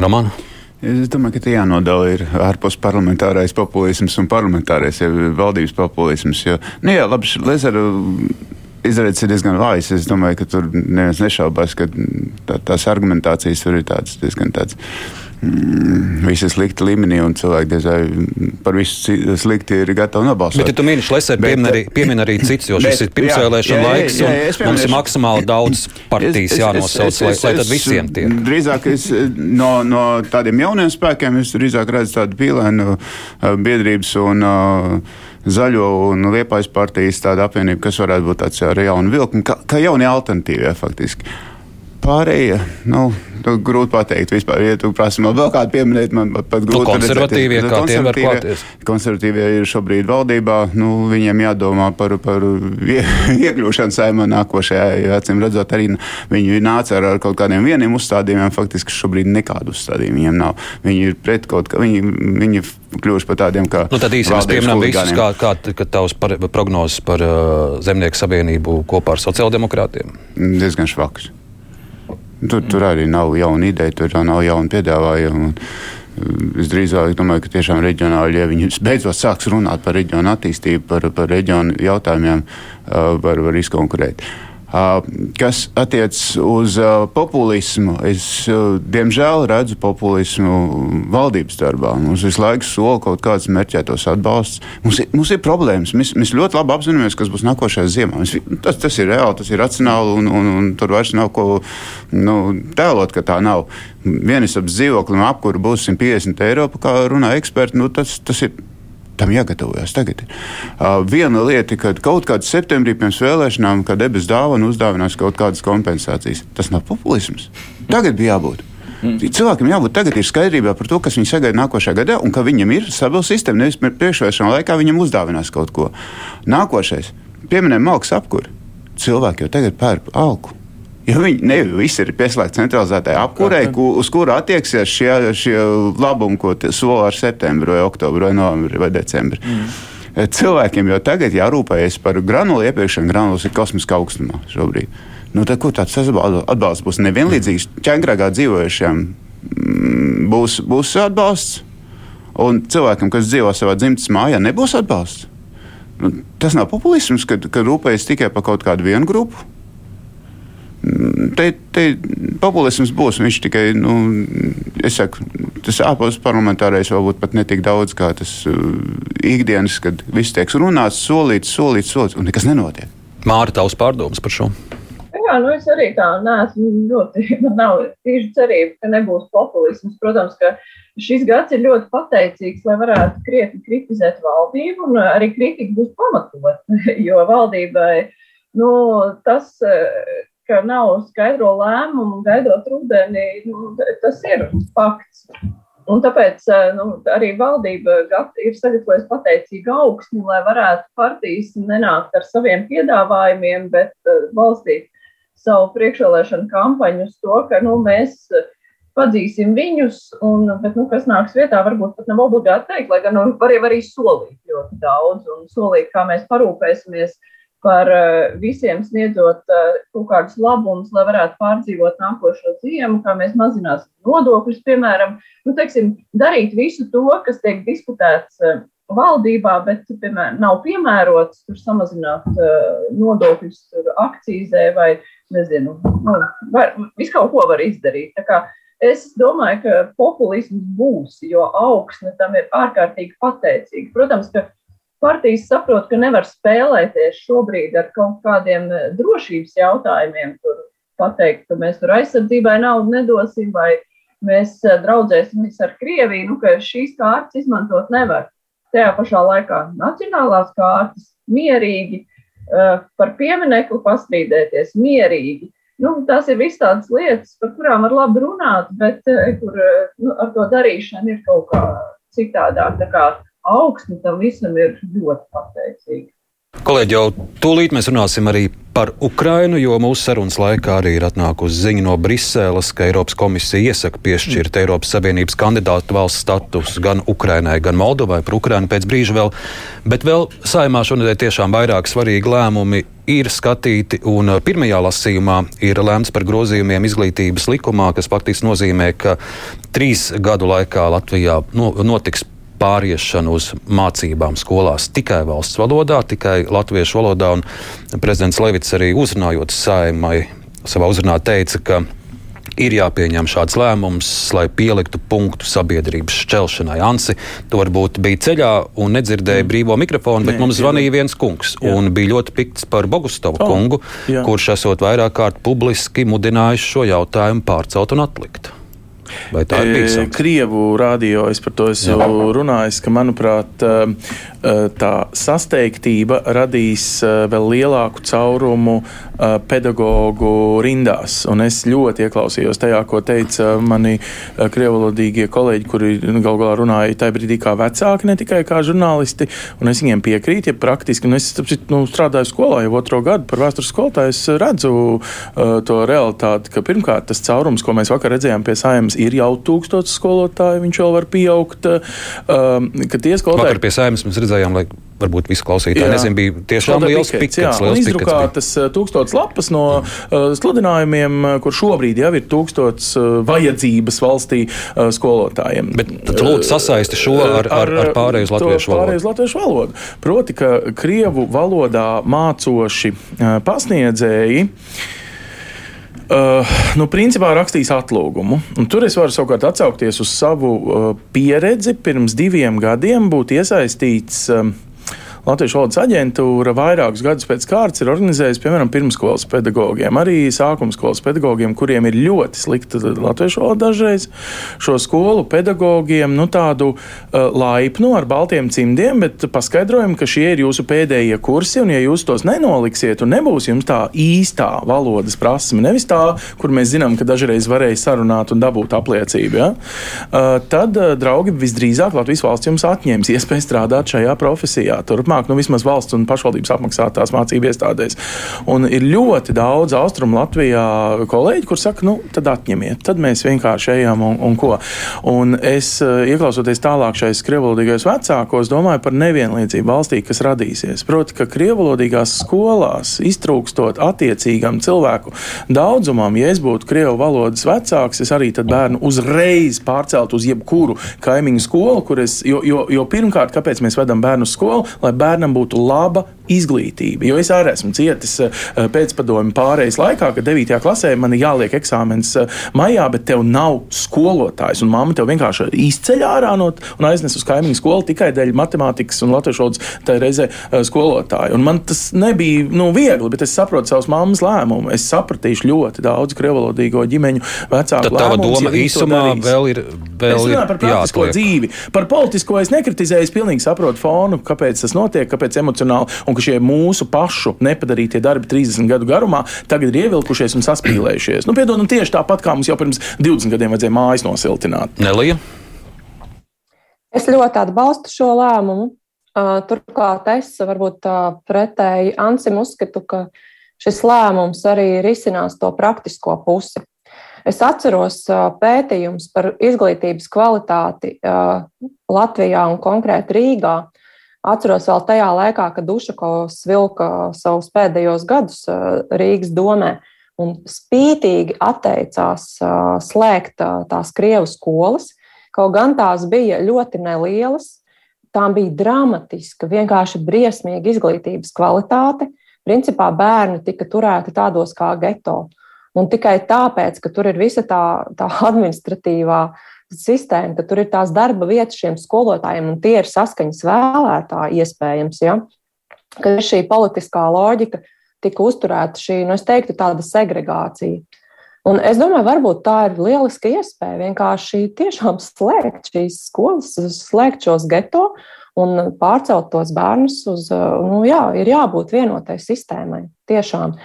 Romāna.
Es domāju, ka tie jānodala ir ārpus parlamentārais populisms un parlamentārais ja valdības populisms. Jo, nu jā, labi, Lezera izredzes ir diezgan vājas. Es domāju, ka tur neviens nešaubās, ka tā, tās argumentācijas tur ir tādas diezgan tādas mm, viss ir slikti līmenī, un cilvēki diez vai par visu slikti ir gatavi nobalsot.
Bet, ja tu mini Šleseri, piemin, arī, piemin arī cits, jo šis bet, ir pirmsvēlēšana laiks, jā, jā, jā, mums ir maksimāli daudz partijas jānosauc, lai, lai tad visiem tiek.
Drīzāk es no, no tādiem jauniem spēkiem, es drīzāk redzu tādu pīlēnu biedrības un uh, zaļo un liepais partijas tāda apvienība, kas varētu būt tāds ar jaunu vilkmu, kā, kā jauni alternatīvi, ja, faktiski. Pārējie, nu, nu, grūti pateikt, vispār, ja tu prasi man vēl kādu pieminēt, man pat grūti
nu, konservatīvie,
redzēt.
kā tie var klāties.
Konservatīvie ir šobrīd valdībā, nu, viņiem jādomā par, par ie, iekļūšanu saimā nākošajā, acīm redzot, arī viņi nāca ar, ar kaut kādiem vieniem uzstādījumiem, faktiski šobrīd nekādu uzstādījumu viņiem nav. Viņi ir pret kaut kā, viņi, viņi kļuvuši par tādiem kā.
Nu, tad īsi mēs pieminām visus, kā, kā, kā tavs par, prognozes par uh, Zemnieku savienību kopā ar sociāldemokrātiem.
Diezgan švaks. Tur, tur arī nav jauna ideja, tur nav jauna piedāvājuma. Es drīzāk domāju, ka tiešām reģionāli, ja viņi beidzot sāks runāt par reģionu attīstību, par, par reģionu jautājumiem, var, var izkonkurēt. Kas attiecas uz populismu, es diemžēl redzu populismu valdības darbā. Mums visu laiku sola kaut kāds mērķētos atbalsts. Mums ir, mums ir problēmas. Mēs, mēs ļoti labi apzināmies, kas būs nākošais ziemā. Mēs, tas, tas ir reāli, tas ir racionāli, un, un, un tur vairs nav ko nu, tēlot, ka tā nav. Vienisabas dzīvoklim apkūra būs 150 eiro, kā runā eksperti. Nu, tas, tas ir tam jāgatavojas tagad. Uh, viena lieta, kad kaut kādā septembrī pirms vēlēšanām, kad debes dāvana uzdāvinās kaut kādas kompensācijas, tas nav populisms. Tagad bija jābūt. Mm. Cilvēkam jābūt tagad ir skaidrībā par to, kas viņu sagaida nākošajā gadā, un ka viņam ir stabila sistēma. Nevis priekšvēlēšana laikā viņam uzdāvinās kaut ko. Nākošais, pieminējam, malks apkuri. Cilvēki jau tagad pērk alku. Jo viņi ne visi ir pieslēgti centralizētai apkurei, ku, uz kuru attieksies šie, šie labumi, ko sola ar septembri, vai oktobri, vai novembri vai decembri. Mm. Cilvēkiem jau tagad jārūpējas par granulu iepirkšanu. Granulas ir kosmiskā augstumā šobrīd. Nu, tad, kur tāds atbalsts būs nevienlīdzīgs ķēngrāgā dzīvojušiem, mm, būs, būs atbalsts. Un cilvēkam, kas dzīvo savā dzimtas mājā, nebūs atbalsts. Nu, tas nav populisms, kad, kad rūpējas tikai par kaut kādu vienu grupu. Te, te populisms būs. Viņš tikai, nu, es saku, tas ārpus parlamentārais varbūt pat netik daudz kā tas uh, ikdienas, kad viss tiek runāts, solīts, solīts, solīts, un nekas nenotiek.
Māra, tavs pārdomas par šo?
Jā, nu es arī tā neesmu ļoti, man nav tieši cerība, ka nebūs populisms. Protams, ka šis gads ir ļoti pateicīgs, lai varētu krietni kritizēt valdību, un arī kritika būs pamatot, jo valdībai, nu, tas, ka nav skaidro lēmumu gaidot rudeni, nu, tas ir fakts. Un tāpēc nu, arī valdība ir sagatavojusi pateicīgu augsni, lai varētu partijas nenākt ar saviem piedāvājumiem, bet uh, balstīt savu priekšvēlēšanu kampaņu uz to, ka nu, mēs padzīsim viņus, un, bet nu, kas nāks vietā, varbūt pat nav obligāti teikt, lai gan nu, var arī solīt ļoti daudz un solīt, kā mēs parūpēsimies par eh, visiem sniedzot eh, kaut kādus labumus, lai varētu pārdzīvot nākošo ziemu, kā mēs mazināsim nodokļus, piemēram, nu, teiksim, darīt visu to, kas tiek diskutēts eh, valdībā, bet piemēram, nav piemērots tur samazināt nodokļus tur akcīzē vai, nezinu, nu, var, visu kaut ko var izdarīt. Es domāju, ka populisms būs, jo augsne tam ir ārkārtīgi pateicīga. Protams, ka partijas saprot, ka nevar spēlēties šobrīd ar kaut kādiem eh, drošības jautājumiem. Tur pateikt, ka mēs tur aizsardzībai naudu nedosim, vai mēs eh, draudzēsimies ar Krieviju, nu, ka šīs kārtas izmantot nevar. Tajā pašā laikā nacionālās kārtas mierīgi uh, par pieminekli pastrīdēties, mierīgi. Nu, tās ir visas tādas lietas, par kurām var labi runāt, bet kur nu, ar to darīšana ir kaut kā citādāk. Tā kā augsne tam visam ir ļoti pateicīga.
Kolēģi, jau tūlīt mēs runāsim arī par Ukrainu, jo mūsu sarunas laikā arī ir atnākusi ziņa no Briseles, ka Eiropas komisija iesaka piešķirt. Eiropas Savienības kandidātu valsts statusu gan Ukrainai, gan Moldovai. Par Ukrainu pēc brīža vēl. Bet vēl saimā šonadēļ tiešām vairāk svarīgi lēmumi ir skatīti, un pirmajā lasījumā ir lēmts par grozījumiem izglītības likumā, kas faktiski nozīmē, ka trīs gadu laikā Latvijā notiks pāriešanu uz mācībām skolās tikai valsts valodā, tikai latviešu valodā. Un prezidents Levits arī uzrunājot saimai savā uzrunā teica, ka ir jāpieņem šāds lēmums, lai pieliktu punktu sabiedrības šķelšanai. Ansi, tu varbūt biji ceļā un nedzirdēji mm. brīvo mikrofonu, bet Nē, mums zvanīja viens kungs jā. un bija ļoti pikts par Bogustovu oh, kungu, jā. kurš esot vairāk kārt publiski mudinājis šo jautājumu pārcelt un atlikt. Vai tā ir bijusi?
Krievu radio es par to esmu runājis, ka, manuprāt, tā sasteigtība radīs vēl lielāku caurumu pedagoģu rindās. Un es ļoti ieklausījos tajā, ko teica mani krievalodīgie kolēģi, kuri gal galā runāja tajā brīdī kā vecāki, ne tikai kā žurnālisti. Un es viņiem piekrītu, ja praktiski, nu, es nu, strādāju skolā jau otro gadu par vēstures skolotāju, es redzu uh, to realitāti, ka pirmkārt tas caurums, ko mēs vakar redzējām pie saimnes, ir jau tūkstots skolotāju, viņš vēl var pieaugt. Um, ka tie skolotāji.
Vakar pie saimnes mēs redzējām, lai varbūt visi klausītāji jā. nezinu, bija tiešām liels pikets. Jā,
liels izdrukātas tūkstots lapas no uh, sludinājumiem, kur šobrīd jau ir tūkstots uh, vajadzības valstī uh, skolotājiem.
Bet tad lūdzu sasaisti šo ar, ar, ar pārēju uz latviešu valodu.
Pārēju uz latviešu valodu. Proti, ka Krievu valodā mācoši pasniedzēji. Uh, nu, principā rakstīs atlūgumu. Un tur es varu savukārt atsaukties uz savu uh, pieredzi. Pirms diviem gadiem būt iesaistīts uh, Latvijas valodas aģentūra vairākus gadus pēc kārtas ir organizējusi, piemēram, pirmskolas pedagogiem, arī sākuma skolas pedagogiem, kuriem ir ļoti slikta latviešu valoda dažreiz. Šo skolu pedagogiem nu, tādu uh, laipnu ar baltiem cimdiem, bet paskaidrojumu, ka šie ir jūsu pēdējie kursi, un ja jūs tos nenoliksiet, un nebūs jums tā īstā valodas prasme, nevis tā, kur mēs zinām, ka dažreiz varēja sarunāt un dabūt apliecību, ja? uh, tad, uh, draugi, visdrīzāk Latvijas valsts jums atņems iespēju strādāt šajā profesijā. Turp turpmāk, nu, vismaz valsts un pašvaldības apmaksātās mācību iestādēs. Un ir ļoti daudz austrumu Latvijā kolēģi, kur saka, nu, tad atņemiet, tad mēs vienkārši ejam un, un ko. Un es, eh, ieklausoties tālāk šais krievalodīgais vecākos, domāju par nevienlīdzību valstī, kas radīsies. Proti, ka krievalodīgās skolās iztrūkstot attiecīgam cilvēku daudzumam, ja es būtu krievu valodas vecāks, es arī tad bērnu uzreiz pārcelt uz jebkuru kaimiņu skolu, kur es, jo, jo, jo pirmkārt, kāpēc mēs vedam bērnu skolu, lai bērnam būtu laba izglītība. Jo es arī esmu cietis eh, pēcpadomu pārejas laikā, kad 9. klasē man ir jāliek eksāmens eh, maijā, bet tev nav skolotājs. Un mamma tev vienkārši izceļ ārā no un aiznes uz kaimiņu skolu tikai dēļ matemātikas un latviešu valodas tajā reizē eh, skolotāju. Un man tas nebija nu, viegli, bet es saprotu savas mammas lēmumu. Es sapratīšu ļoti daudz krievalodīgo ģimeņu vecāku.
Tad tava lēmumus, doma ja īsumā vēl ir. Vēl
es runāju par praktisko jāatliek. dzīvi. Par politisko es nekritizēju, es pilnīgi saprotu fonu, kāpēc tas notiek, kāpēc emocionāli un ka šie mūsu pašu nepadarītie darbi 30 gadu garumā tagad ir ievilkušies un saspīlējušies. Nu, piedod, nu, tieši tāpat kā mums jau pirms 20 gadiem vajadzēja mājas nosiltināt.
Nelija?
Es ļoti atbalstu šo lēmumu. Turklāt es varbūt pretēji Ansim uzskatu, ka šis lēmums arī risinās to praktisko pusi. Es atceros pētījumus par izglītības kvalitāti Latvijā un konkrēti Rīgā. Atceros vēl tajā laikā, kad Ušakovs vilka savus pēdējos gadus Rīgas domē un spītīgi atteicās slēgt tās krievu skolas. Kaut gan tās bija ļoti nelielas, tām bija dramatiska, vienkārši briesmīga izglītības kvalitāte. Principā bērni tika turēti tādos kā geto. Un tikai tāpēc, ka tur ir visa tā, tā administratīvā uh, sistēma, ka tur ir tās darba vietas šiem skolotājiem, un tie ir saskaņas vēlētāji iespējams. Ja? Ka šī politiskā loģika tika uzturēta šī, nu, es teiktu, tāda segregācija. Un es domāju, varbūt tā ir lieliska iespēja vienkārši tiešām slēgt šīs skolas, slēgt šos geto un pārcelt tos bērnus uz, nu, jā, ir jābūt vienotai sistēmai. Tiešām.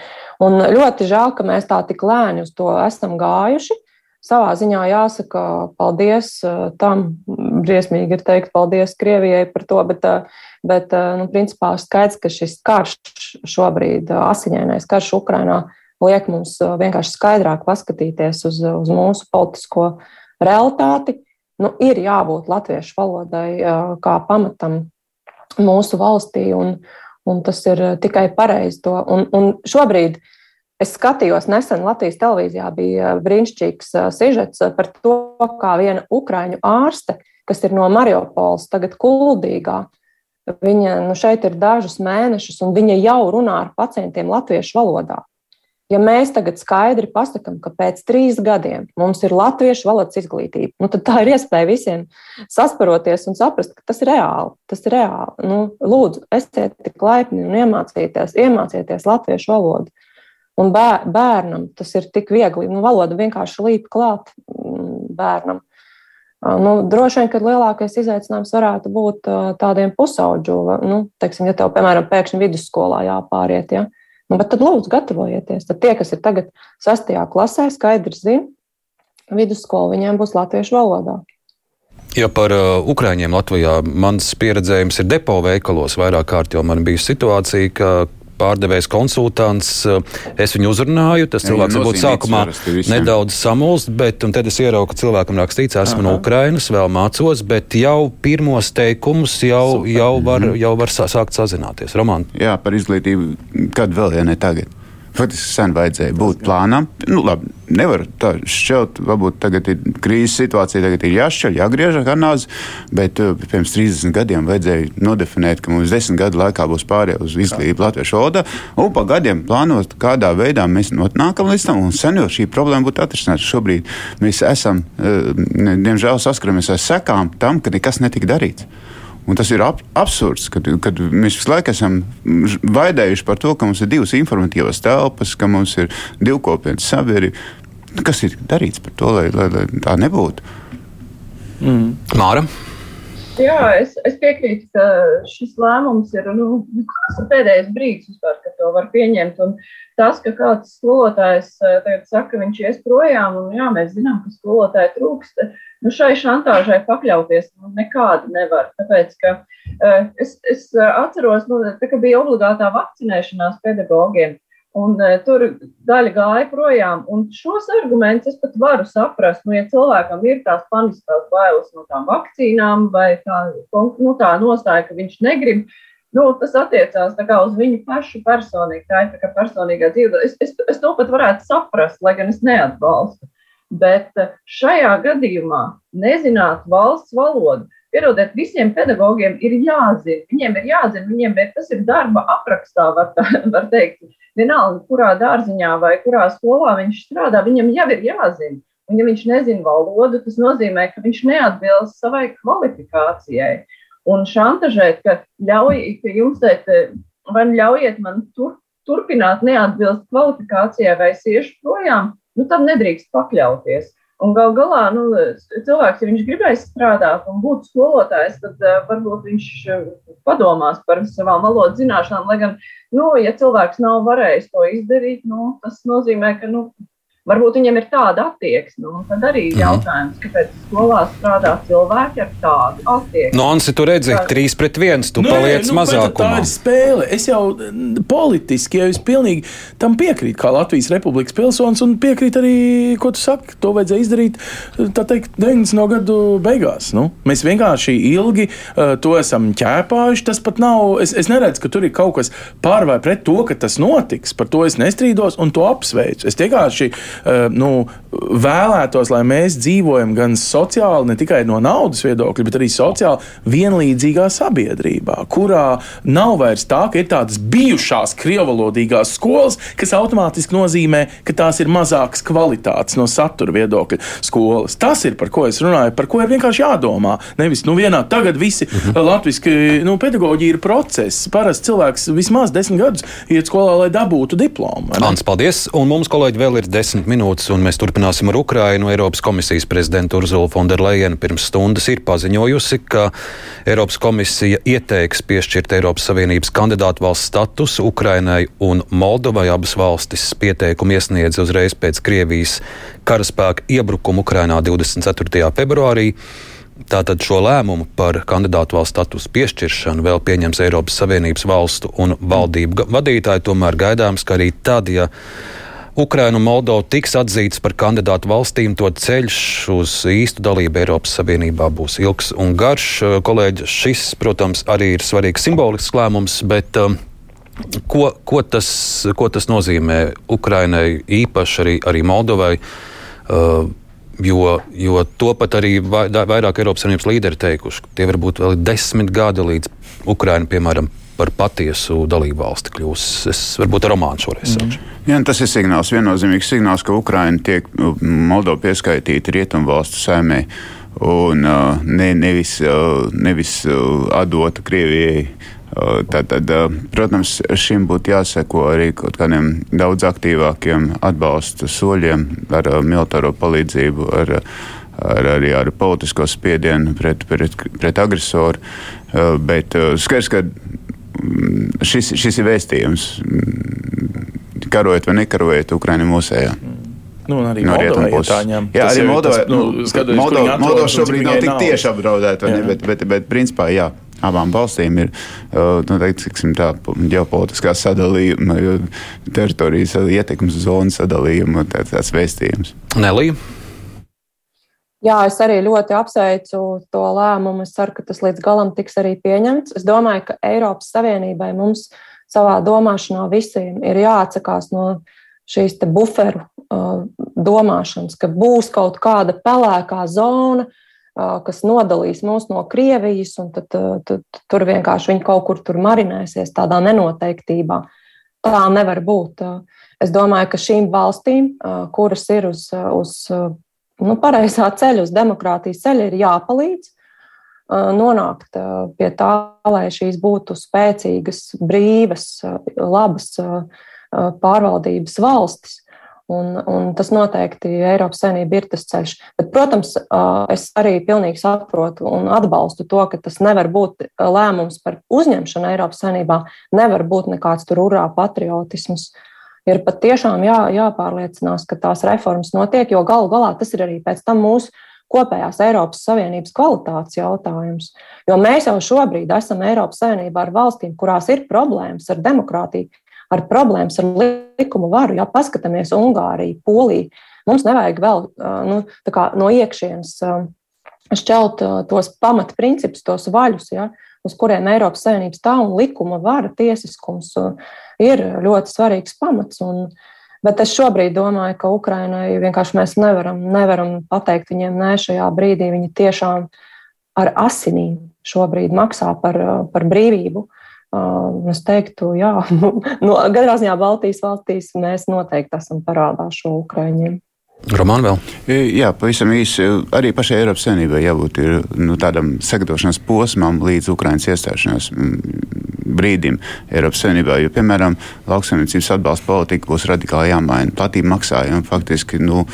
Un ļoti žēl, ka mēs tā tik lēni uz to esam gājuši savā ziņā jāsaka paldies eh, tam. Briesmīgi ir teikt paldies Krievijai par to, bet, eh, bet eh, nu, principā skaidrs, ka šis karš šobrīd, asiņainais karš Ukrainā, liek mums vienkārši skaidrāk paskatīties uz, uz mūsu politisko realitāti. Nu, ir jābūt latviešu valodai kā pamatam mūsu valstī, un, un tas ir tikai pareizi. Un, un šobrīd uh, Es skatījos nesen Latvijas televīzijā, bija brīnišķīgs sižets par to, kā viena ukraiņu ārste, kas ir no Mariupoles, tagad kuldīgā. Viņa nu, šeit ir dažus mēnešus, un viņa jau runā ar pacientiem latviešu valodā. Ja mēs tagad skaidri pasakām, ka pēc trīs gadiem mums ir latviešu valodas izglītība, nu, tad tā ir iespēja visiem sasparoties un saprast, ka tas ir reāli. Tas ir reāli. Nu, lūdzu, esiet tik laipni un iemācieties, iemācieties latviešu valodu. Un bērnam tas ir tik viegli. Nu, valoda vienkārši līp klāt. Mm, bērnam. Nu, droši vien, ka lielākais izaicinājums varētu būt tādiem pusauģu, nu, teiksim, ja tev, piemēram, pēkšņi vidusskolā jāpāriet. Ja? Nu, bet tad lūdzu, gatavojieties. Tad tie, kas ir tagad sastajā klasē, skaidri zina, vidusskolu viņiem būs latviešu valodā.
Ja par uh, ukrāņiem Latvijā mans pieredzējums ir depo veikalos, vairāk kārt jau man bija situācija, ka pārdevējs, konsultants. Eh, es viņu uzrunāju. Tas cilvēks varbūt sākumā nedaudz samulst, bet tad es ieraugu, ka cilvēkam rakstīts, esmu Aha. no Ukrainas, vēl mācos, bet jau pirmos teikumus jau, Super. jau, var, mhm. jau var sākt sazināties. Roman.
Jā, par izglītību, kad vēl, ja ne tagad. Faktiski sen vajadzēja būt plānam. Nu, labi, nevar tā šķelt, varbūt tagad ir krīzes situācija, tagad ir jāšķeļ, jāgriež kanāls, bet uh, pirms 30 gadiem vajadzēja nodefinēt, ka mums 10 gadu laikā būs pārējai uz izglītību latviešu valodā, un pa gadiem plānot, kādā veidā mēs nonākam līdz tam, un sen jau šī problēma būtu atrisināta. Šobrīd mēs esam, uh, diemžēl, saskaramies ar sekām tam, ka nekas netika darīts. Un tas ir ab absurds, kad, kad mēs visu laiku esam vaidējuši par to, ka mums ir divas informatīvas telpas, ka mums ir divkopienas sabiedrība. Nu, kas ir darīts par to, lai, lai, lai tā nebūtu?
Mm. Māra?
Jā, es, es piekrītu, ka šis lēmums ir, nu, ir pēdējais brīdis, vispār, kad to var pieņemt. Un tas, ka kāds skolotājs eh, tagad saka, ka viņš ies projām, un jā, mēs zinām, ka skolotāji trūkst, nu, šai šantāžai pakļauties nu, nekādi nevar. Tāpēc, ka uh, es, es atceros, nu, tā, ka bija obligātā vakcinēšanās pedagogiem. Un, uh, tur daļa gāja projām. Un šos argumentus es pat varu saprast. Nu, ja cilvēkam ir tās paniskās bailes no tām vakcīnām, vai tā, nu, tā nostāja, ka viņš negrib, nu, tas attiecās uz viņu pašu personīgi. Tā ir tā personīgā dzīve. Es, es, es to pat varētu saprast, lai gan es neatbalstu. Bet eh, šajā gadījumā nezināt valsts valodu, pierodiet, visiem pedagogiem ir jāzina. Viņiem ir jāzina, viņiem ir, tas ir darba aprakstā, var, tā, var teikt. Vienalga, kurā dārziņā vai kurā skolā viņš strādā, viņam jau ir jāzina. Un, ja viņš nezina valodu, tas nozīmē, ka viņš neatbilst savai kvalifikācijai. Un šantažēt, ka, ļauj, ka jums teikt, vai ļaujiet man tur, turpināt neatbilst kvalifikācijai vai iešu projām, nu, tam nedrīkst pakļauties. Un gal galā nu, cilvēks, ja viņš gribēs strādāt un būt skolotājs, tad uh, varbūt viņš uh, padomās par savām valodas zināšanām. Lai gan, nu, ja cilvēks nav varējis to izdarīt, nu, tas nozīmē, ka nu, Varbūt viņiem ir tāda attieksme. Nu, tad arī ir mhm. jautājums, kāpēc skolā strādā cilvēki ar tādu attieksmi.
Nu, Ansi, tu redzi, tā... trīs pret viens, tu Nē, paliec nu, mazākumā.
Tā ir spēle. Es jau politiski jau es pilnīgi tam piekrītu, kā Latvijas Republikas pilsonis, un piekrītu arī, ko tu saki. To vajadzēja izdarīt, tā teikt, 90. gadu beigās. Nu, mēs vienkārši ilgi uh, to esam ķēpājuši. Tas pat nav, es, es neredzu, ka tur ir kaut kas pār vai pret to, ka tas notiks. Par to es nestrīdos un to apsveicu. Es vienkārši nu, vēlētos, lai mēs dzīvojam gan sociāli, ne tikai no naudas viedokļa, bet arī sociāli vienlīdzīgā sabiedrībā, kurā nav vairs tā, ka ir tādas bijušās krievalodīgās skolas, kas automātiski nozīmē, ka tās ir mazākas kvalitātes no satura viedokļa skolas. Tas ir par ko es runāju, par ko ir vienkārši jādomā. Nevis nu, vienā tagad visi mhm. latviešu nu, pedagoģija ir process. Parasti cilvēks vismaz desmit gadus iet skolā, lai dabūtu diplomu.
Ants, paldies! Un mums, kolēģi, vēl ir desmit minūtes, un mēs turpināsim ar Ukrainu. Eiropas komisijas prezidenta Urzula Fonderleina pirms stundas ir paziņojusi, ka Eiropas komisija ieteiks piešķirt Eiropas Savienības kandidātu valsts statusu Ukrainai un Moldovai. Abas valstis pieteikumu iesniedz uzreiz pēc Krievijas karaspēka iebrukuma Ukrainā 24. februārī. Tātad šo lēmumu par kandidātu valsts statusu piešķiršanu vēl pieņems Eiropas Savienības valstu un valdību vadītāji. Tomēr gaidāms, ka arī tad, ja Ukraina un Moldova tiks atzītas par kandidātu valstīm, to ceļš uz īstu dalību Eiropas Savienībā būs ilgs un garš. Kolēģi, šis, protams, arī ir svarīgs simbolisks lēmums, bet um, ko, ko, tas, ko tas nozīmē Ukrainai, īpaši arī, arī Moldovai? Uh, Jo, jo to pat arī vairāk Eiropas Savienības līderi teikuši, ka tie var būt vēl desmit gadi līdz Ukraina, piemēram, par patiesu dalību valsti kļūs. Es varbūt ar romānu šoreiz sākšu. Mm.
Jā, tas ir signāls, viennozīmīgs signāls, ka Ukraina tiek Moldova pieskaitīta rietumvalstu saimē. Un uh, ne, nevis, uh, nevis uh, atdota Krievijai Tātad, protams, šim būtu jāseko arī kaut kādiem daudz aktīvākiem atbalsta soļiem ar militāro palīdzību, ar, ar, arī ar politisko spiedienu pret, pret, pret agresoru. Bet skaidrs, ka šis, šis ir vēstījums. Karojot vai nekarojot, Ukraiņa mūsējā.
Nu, arī no Moldovai, ja tā ņem.
Jā, arī Moldova, nu, Moldova, Moldova šobrīd nav tik tieši apdraudēta, bet, bet, bet principā jā. Abām valstīm ir nu, teiksim, tā, ģeopolitiskā sadalījuma, teritorijas ietekmes zonas sadalījuma, tā, tāds vēstījums.
Nelija.
Jā, es arī ļoti apsveicu to lēmumu. Es ceru, ka tas līdz galam tiks arī pieņemts. Es domāju, ka Eiropas Savienībai mums savā domāšanā visiem ir jāatsakās no šīs buferu uh, domāšanas, ka būs kaut kāda pelēkā zona, uh, kas nodalīs mūs no Krievijas, un tad, tad, tad tur vienkārši viņi kaut kur tur marinēsies tādā nenoteiktībā. Tā nevar būt. Es domāju, ka šīm valstīm, kuras ir uz, uz nu, pareizā ceļa, uz demokrātijas ceļa, ir jāpalīdz nonākt pie tā, lai šīs būtu spēcīgas, brīvas, labas pārvaldības valstis. Un, un tas noteikti Eiropas Savienība ir tas ceļš. Bet, protams, es arī pilnīgi saprotu un atbalstu to, ka tas nevar būt lēmums par uzņemšanu Eiropas Savienībā, nevar būt nekāds tur urā patriotisms. Ir patiešām jā, jāpārliecinās, ka tās reformas notiek, jo galu galā tas ir arī pēc tam mūsu kopējās Eiropas Savienības kvalitātes jautājums. Jo mēs jau šobrīd esam Eiropas Savienībā ar valstīm, kurās ir problēmas ar demokrātiju, ar problēmas ar likumu varu. Ja paskatāmies Ungāriju, Poliju, mums nevajag vēl nu, no iekšienes šķelt tos pamatprincipus, tos vaļus, ja, uz kuriem Eiropas Savienības tā un likuma vara, tiesiskums ir ļoti svarīgs pamats. Un, Bet es šobrīd domāju, ka Ukraiņai vienkārši mēs nevaram, nevaram pateikt viņiem, nē, šajā brīdī viņi tiešām ar asinīm šobrīd maksā par, par brīvību. Es teiktu, jā, no, katrā ziņā Baltijas valstīs mēs noteikti esam parādā šo Ukraiņiem.
Roman vēl?
Jā, pavisam īsi. Arī pašai Eiropas Savienībai jābūt ir, nu, tādam sagatavošanās posmam līdz Ukraiņas iestāšanās brīdim Eiropas Savienībā. Jo, piemēram, lauksaimniecības atbalsta politika būs radikāli jāmaina. Platība maksājumi faktiski nu,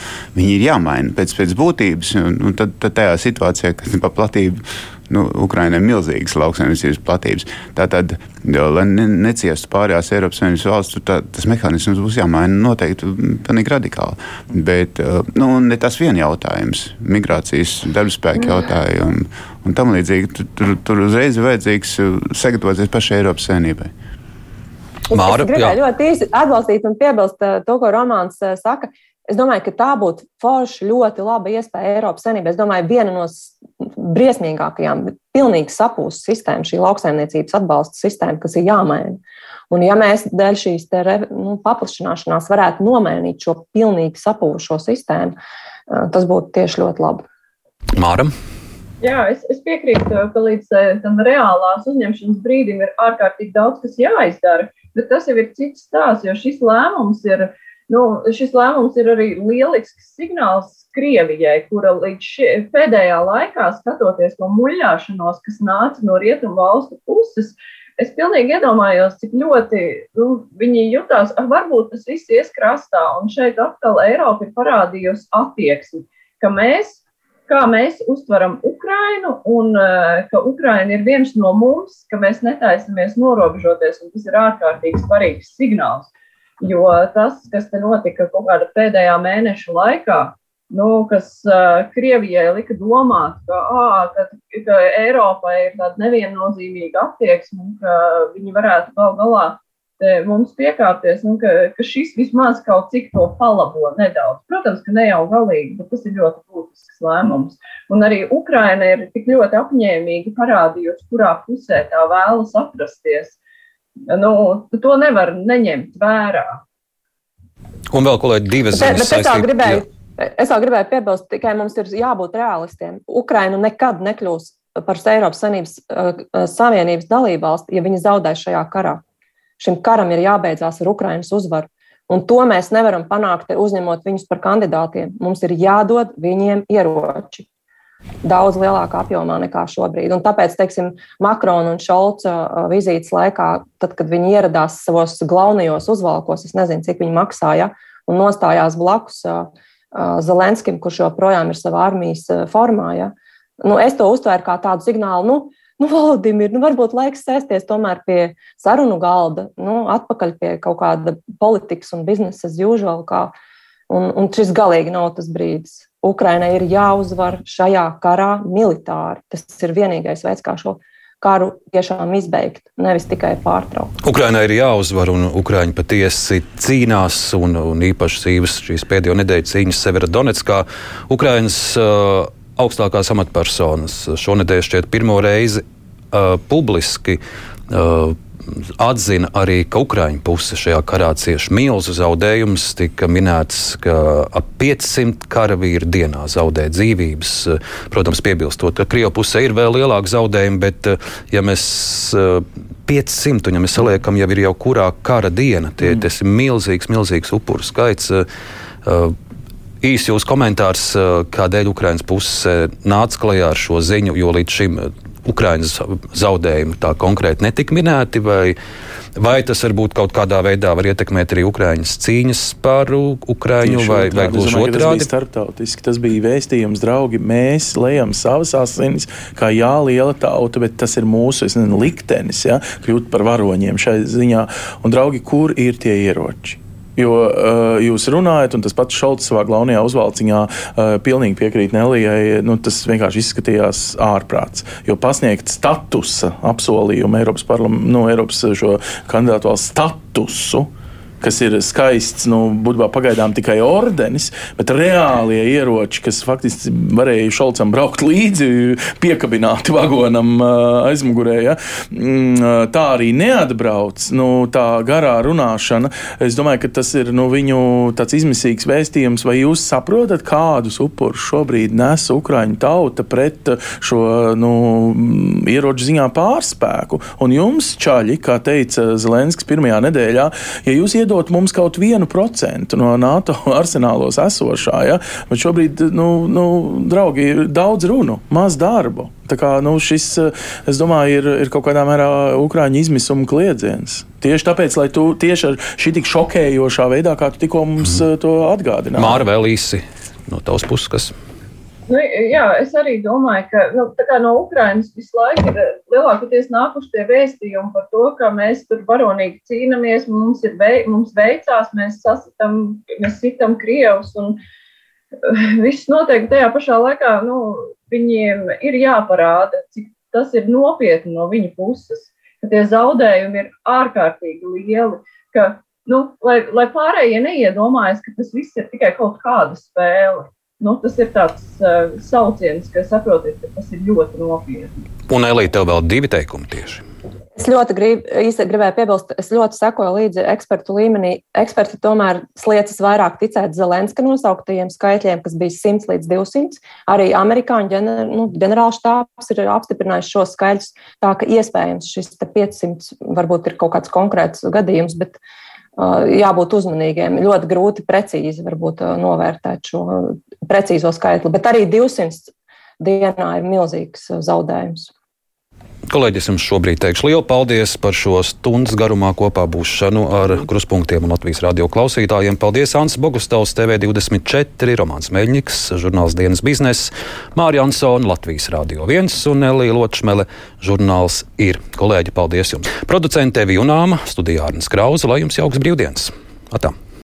ir jāmaina pēc, pēc būtības. Un, un tad, tad tajā situācijā, kad pa platību nu, Ukraiņai ir milzīgas lauksaimniecības platības. Tātad, jo, lai ne, neciestu pārējās Eiropas Savienības valsts, tā, tas mehānisms būs jāmaina noteikti pilnīgi radikāli. Bet uh, nu, ne tas vien jautājums - migrācijas darbspēka jautājumi un tam līdzīgi. Tur, tur, tur uzreiz ir vajadzīgs uh, sagatavoties pašai Eiropas Savienībai.
Māra, es gribēju ļoti īsi atbalstīt un piebilst uh, to, ko Romanis saka. Es domāju, ka tā būtu forša, ļoti laba iespēja Eiropas Savienībai. Es domāju, viena no briesmīgākajām, pilnīgi sapūsta sistēma, šī lauksaimniecības atbalsta sistēma, kas ir jāmaina. Un, ja mēs dēļ šīs te, nu, paplašināšanās varētu nomainīt šo pilnīgi sapūšo sistēmu, tas būtu tieši ļoti labi.
Māram.
Jā, es, es piekrītu, ka līdz tam reālās uzņemšanas brīdim ir ārkārtīgi daudz, kas jāizdara. Bet tas jau ir cits stāsts, jo šis lēmums ir uh, Nu, šis lēmums ir arī lielisks signāls Krievijai, kura līdz šie, pēdējā laikā, skatoties to muļāšanos, kas nāca no rietumu valstu puses, es pilnīgi iedomājos, cik ļoti nu, viņi jutās, ah, varbūt tas viss ies krastā, un šeit atkal Eiropa ir parādījusi attieksmi, ka mēs, kā mēs uztveram Ukrainu, un uh, ka Ukraina ir viens no mums, ka mēs netaisamies norobežoties, un tas ir ārkārtīgi svarīgs signāls. Jo tas, kas te notika kaut kāda pēdējā mēneša laikā, nu, kas uh, Krievijai lika domāt, ka, à, ka, ka Eiropai ir tāda neviennozīmīga attieksme, ka viņi varētu gal galā mums piekāpties, nu, ka, ka šis vismaz kaut cik to palabo nedaudz. Protams, ka ne jau galīgi, bet tas ir ļoti būtisks lēmums. Un arī Ukraina ir tik ļoti apņēmīgi parādījusi, kurā pusē tā vēlas atrasties nu, to nevar neņemt vērā.
Un vēl kolēģi divas
ziņas. Es vēl gribēju, es vēl gribēju piebilst, tikai mums ir jābūt realistiem. Ukraina nekad nekļūs par Eiropas Savienības, uh, Savienības dalībvalsti, ja viņi zaudēs šajā karā. Šim karam ir jābeidzās ar Ukrainas uzvaru. Un to mēs nevaram panākt, uzņemot viņus par kandidātiem. Mums ir jādod viņiem ieroči. Daudz lielākā apjomā nekā šobrīd. Un tāpēc, teiksim, Makrona un Šolca vizītes laikā, tad, kad viņi ieradās savos galvenajos uzvalkos, es nezinu, cik viņi maksāja, un nostājās blakus Zelenskim, kurš joprojām ir savā armijas formā. Ja? Nu, es to uztvēru kā tādu signālu. Nu, nu, Valdimir, nu, varbūt laiks sēsties tomēr pie sarunu galda, nu, atpakaļ pie kaut kāda politikas un biznesa as usual. Kā, un, un šis galīgi nav tas brīdis. Ukrainai ir jāuzvar šajā karā militāri. Tas ir vienīgais veids, kā šo karu tiešām izbeigt, nevis tikai pārtraukt.
Ukrainai ir jāuzvar, un Ukraiņi patiesi cīnās, un, un īpaši cīvas šīs pēdējo nedēļu cīņas Severodonetskā. Ukrainas uh, augstākās amatpersonas šonadēļ šķiet pirmo reizi uh, publiski uh, atzina arī, ka Ukraiņu puse šajā karā cieši milzu zaudējumus. Tika minēts, ka ap 500 karavīri dienā zaudē dzīvības. Protams, piebilstot, ka Krievijas pusē ir vēl lielāki zaudējumi, bet ja mēs 500, un ja mēs saliekam, jau ir jau kurā kara diena, tie, mm. tas ir milzīgs, milzīgs upuru skaits. Īsi jūsu komentārs, kādēļ Ukraiņas puse nāca klajā ar šo ziņu, jo līdz šim Ukraiņas zaudējumi tā konkrēti netika minēti, vai, vai tas varbūt kaut kādā veidā var ietekmēt arī Ukraiņas cīņas par Ukraiņu, vai, vai gluži otrādi?
Tas bija starptautiski, tas bija vēstījums, draugi, mēs lejam savas asinis, kā jā, liela tauta, bet tas ir mūsu nezinu, liktenis, ja, kļūt par varoņiem šai ziņā. Un, draugi, kur ir tie ieroči? Jo uh, jūs runājat, un tas pats Šalts savā galvenajā uzvalciņā uh, pilnīgi piekrīt Nelijai. Nu, tas vienkārši izskatījās ārprāts. Jo pasniegt statusa apsolījumu Eiropas, parlam, nu, Eiropas šo kandidātu valsts statusu. Uh, kas ir skaists, nu, būtībā pagaidām tikai ordenis, bet reālie ieroči, kas faktiski varēja Šalcam braukt līdzi, piekabināti vagonam aizmugurē, ja? Mm, tā arī neatbrauc. Nu, tā garā runāšana, es domāju, ka tas ir nu, viņu tāds izmisīgs vēstījums, vai jūs saprotat, kādus upurus šobrīd nes Ukraiņu tauta pret šo nu, ieroču ziņā pārspēku. Un jums, čaļi, kā teica Zelenskis pirmajā nedēļā, ja jūs iedod iedot mums kaut vienu procentu no NATO arsenālos esošā. Ja? Bet šobrīd, nu, nu, draugi, ir daudz runu, maz darbu. Tā kā, nu, šis, es domāju, ir, ir kaut kādā mērā Ukrāņu izmisuma kliedziens. Tieši tāpēc, lai tu tieši ar šī tik šokējošā veidā, kā tu tikko mums mm. to atgādināji.
Māra vēl īsi no tavas puses, kas
Nu, jā, es arī domāju, ka nu, no Ukrainas visu laiku ir lielākoties nākuši tie vēstījumi par to, ka mēs tur varonīgi cīnāmies, mums, vei, mums veicās, mēs sasitam, mēs sitam Krievus un uh, viss notiek tajā pašā laikā. Nu, viņiem ir jāparāda, cik tas ir nopietni no viņa puses, ka tie zaudējumi ir ārkārtīgi lieli. Ka, nu, lai, lai pārējie neiedomājas, ka tas viss ir tikai kaut kāda spēle nu, tas ir tāds uh, sauciens, ka saprotiet, ka tas ir ļoti nopietni.
Un Elīte, tev vēl divi teikumi tieši.
Es ļoti grib, gribēju piebilst, es ļoti sekoju līdzi ekspertu līmenī. Eksperti tomēr sliecas vairāk ticēt Zelenska nosauktajiem skaitļiem, kas bija 100 līdz 200. Arī amerikāņu ģener, nu, ģenerālštāps ir apstiprinājis šos skaitļus. Tā ka iespējams šis 500 varbūt ir kaut kāds konkrēts gadījums, bet uh, jābūt uzmanīgiem. Ļoti grūti precīzi varbūt, novērtēt šo precīzo skaitli, bet arī 200 dienā ir milzīgs zaudējums.
Kolēģis jums šobrīd teikšu lielu paldies par šo stundas garumā kopā būšanu ar kruspunktiem un Latvijas radio klausītājiem. Paldies Ants Bogustovs, TV24, Romāns Meļņiks, žurnāls dienas biznesa, Mārija Ansona, Latvijas radio 1 un Elija Ločmele, žurnāls ir. Kolēģi, paldies jums! Producente Vijunāma, studijā Arnas Krauza, lai jums jauks brīvdienas! Atā.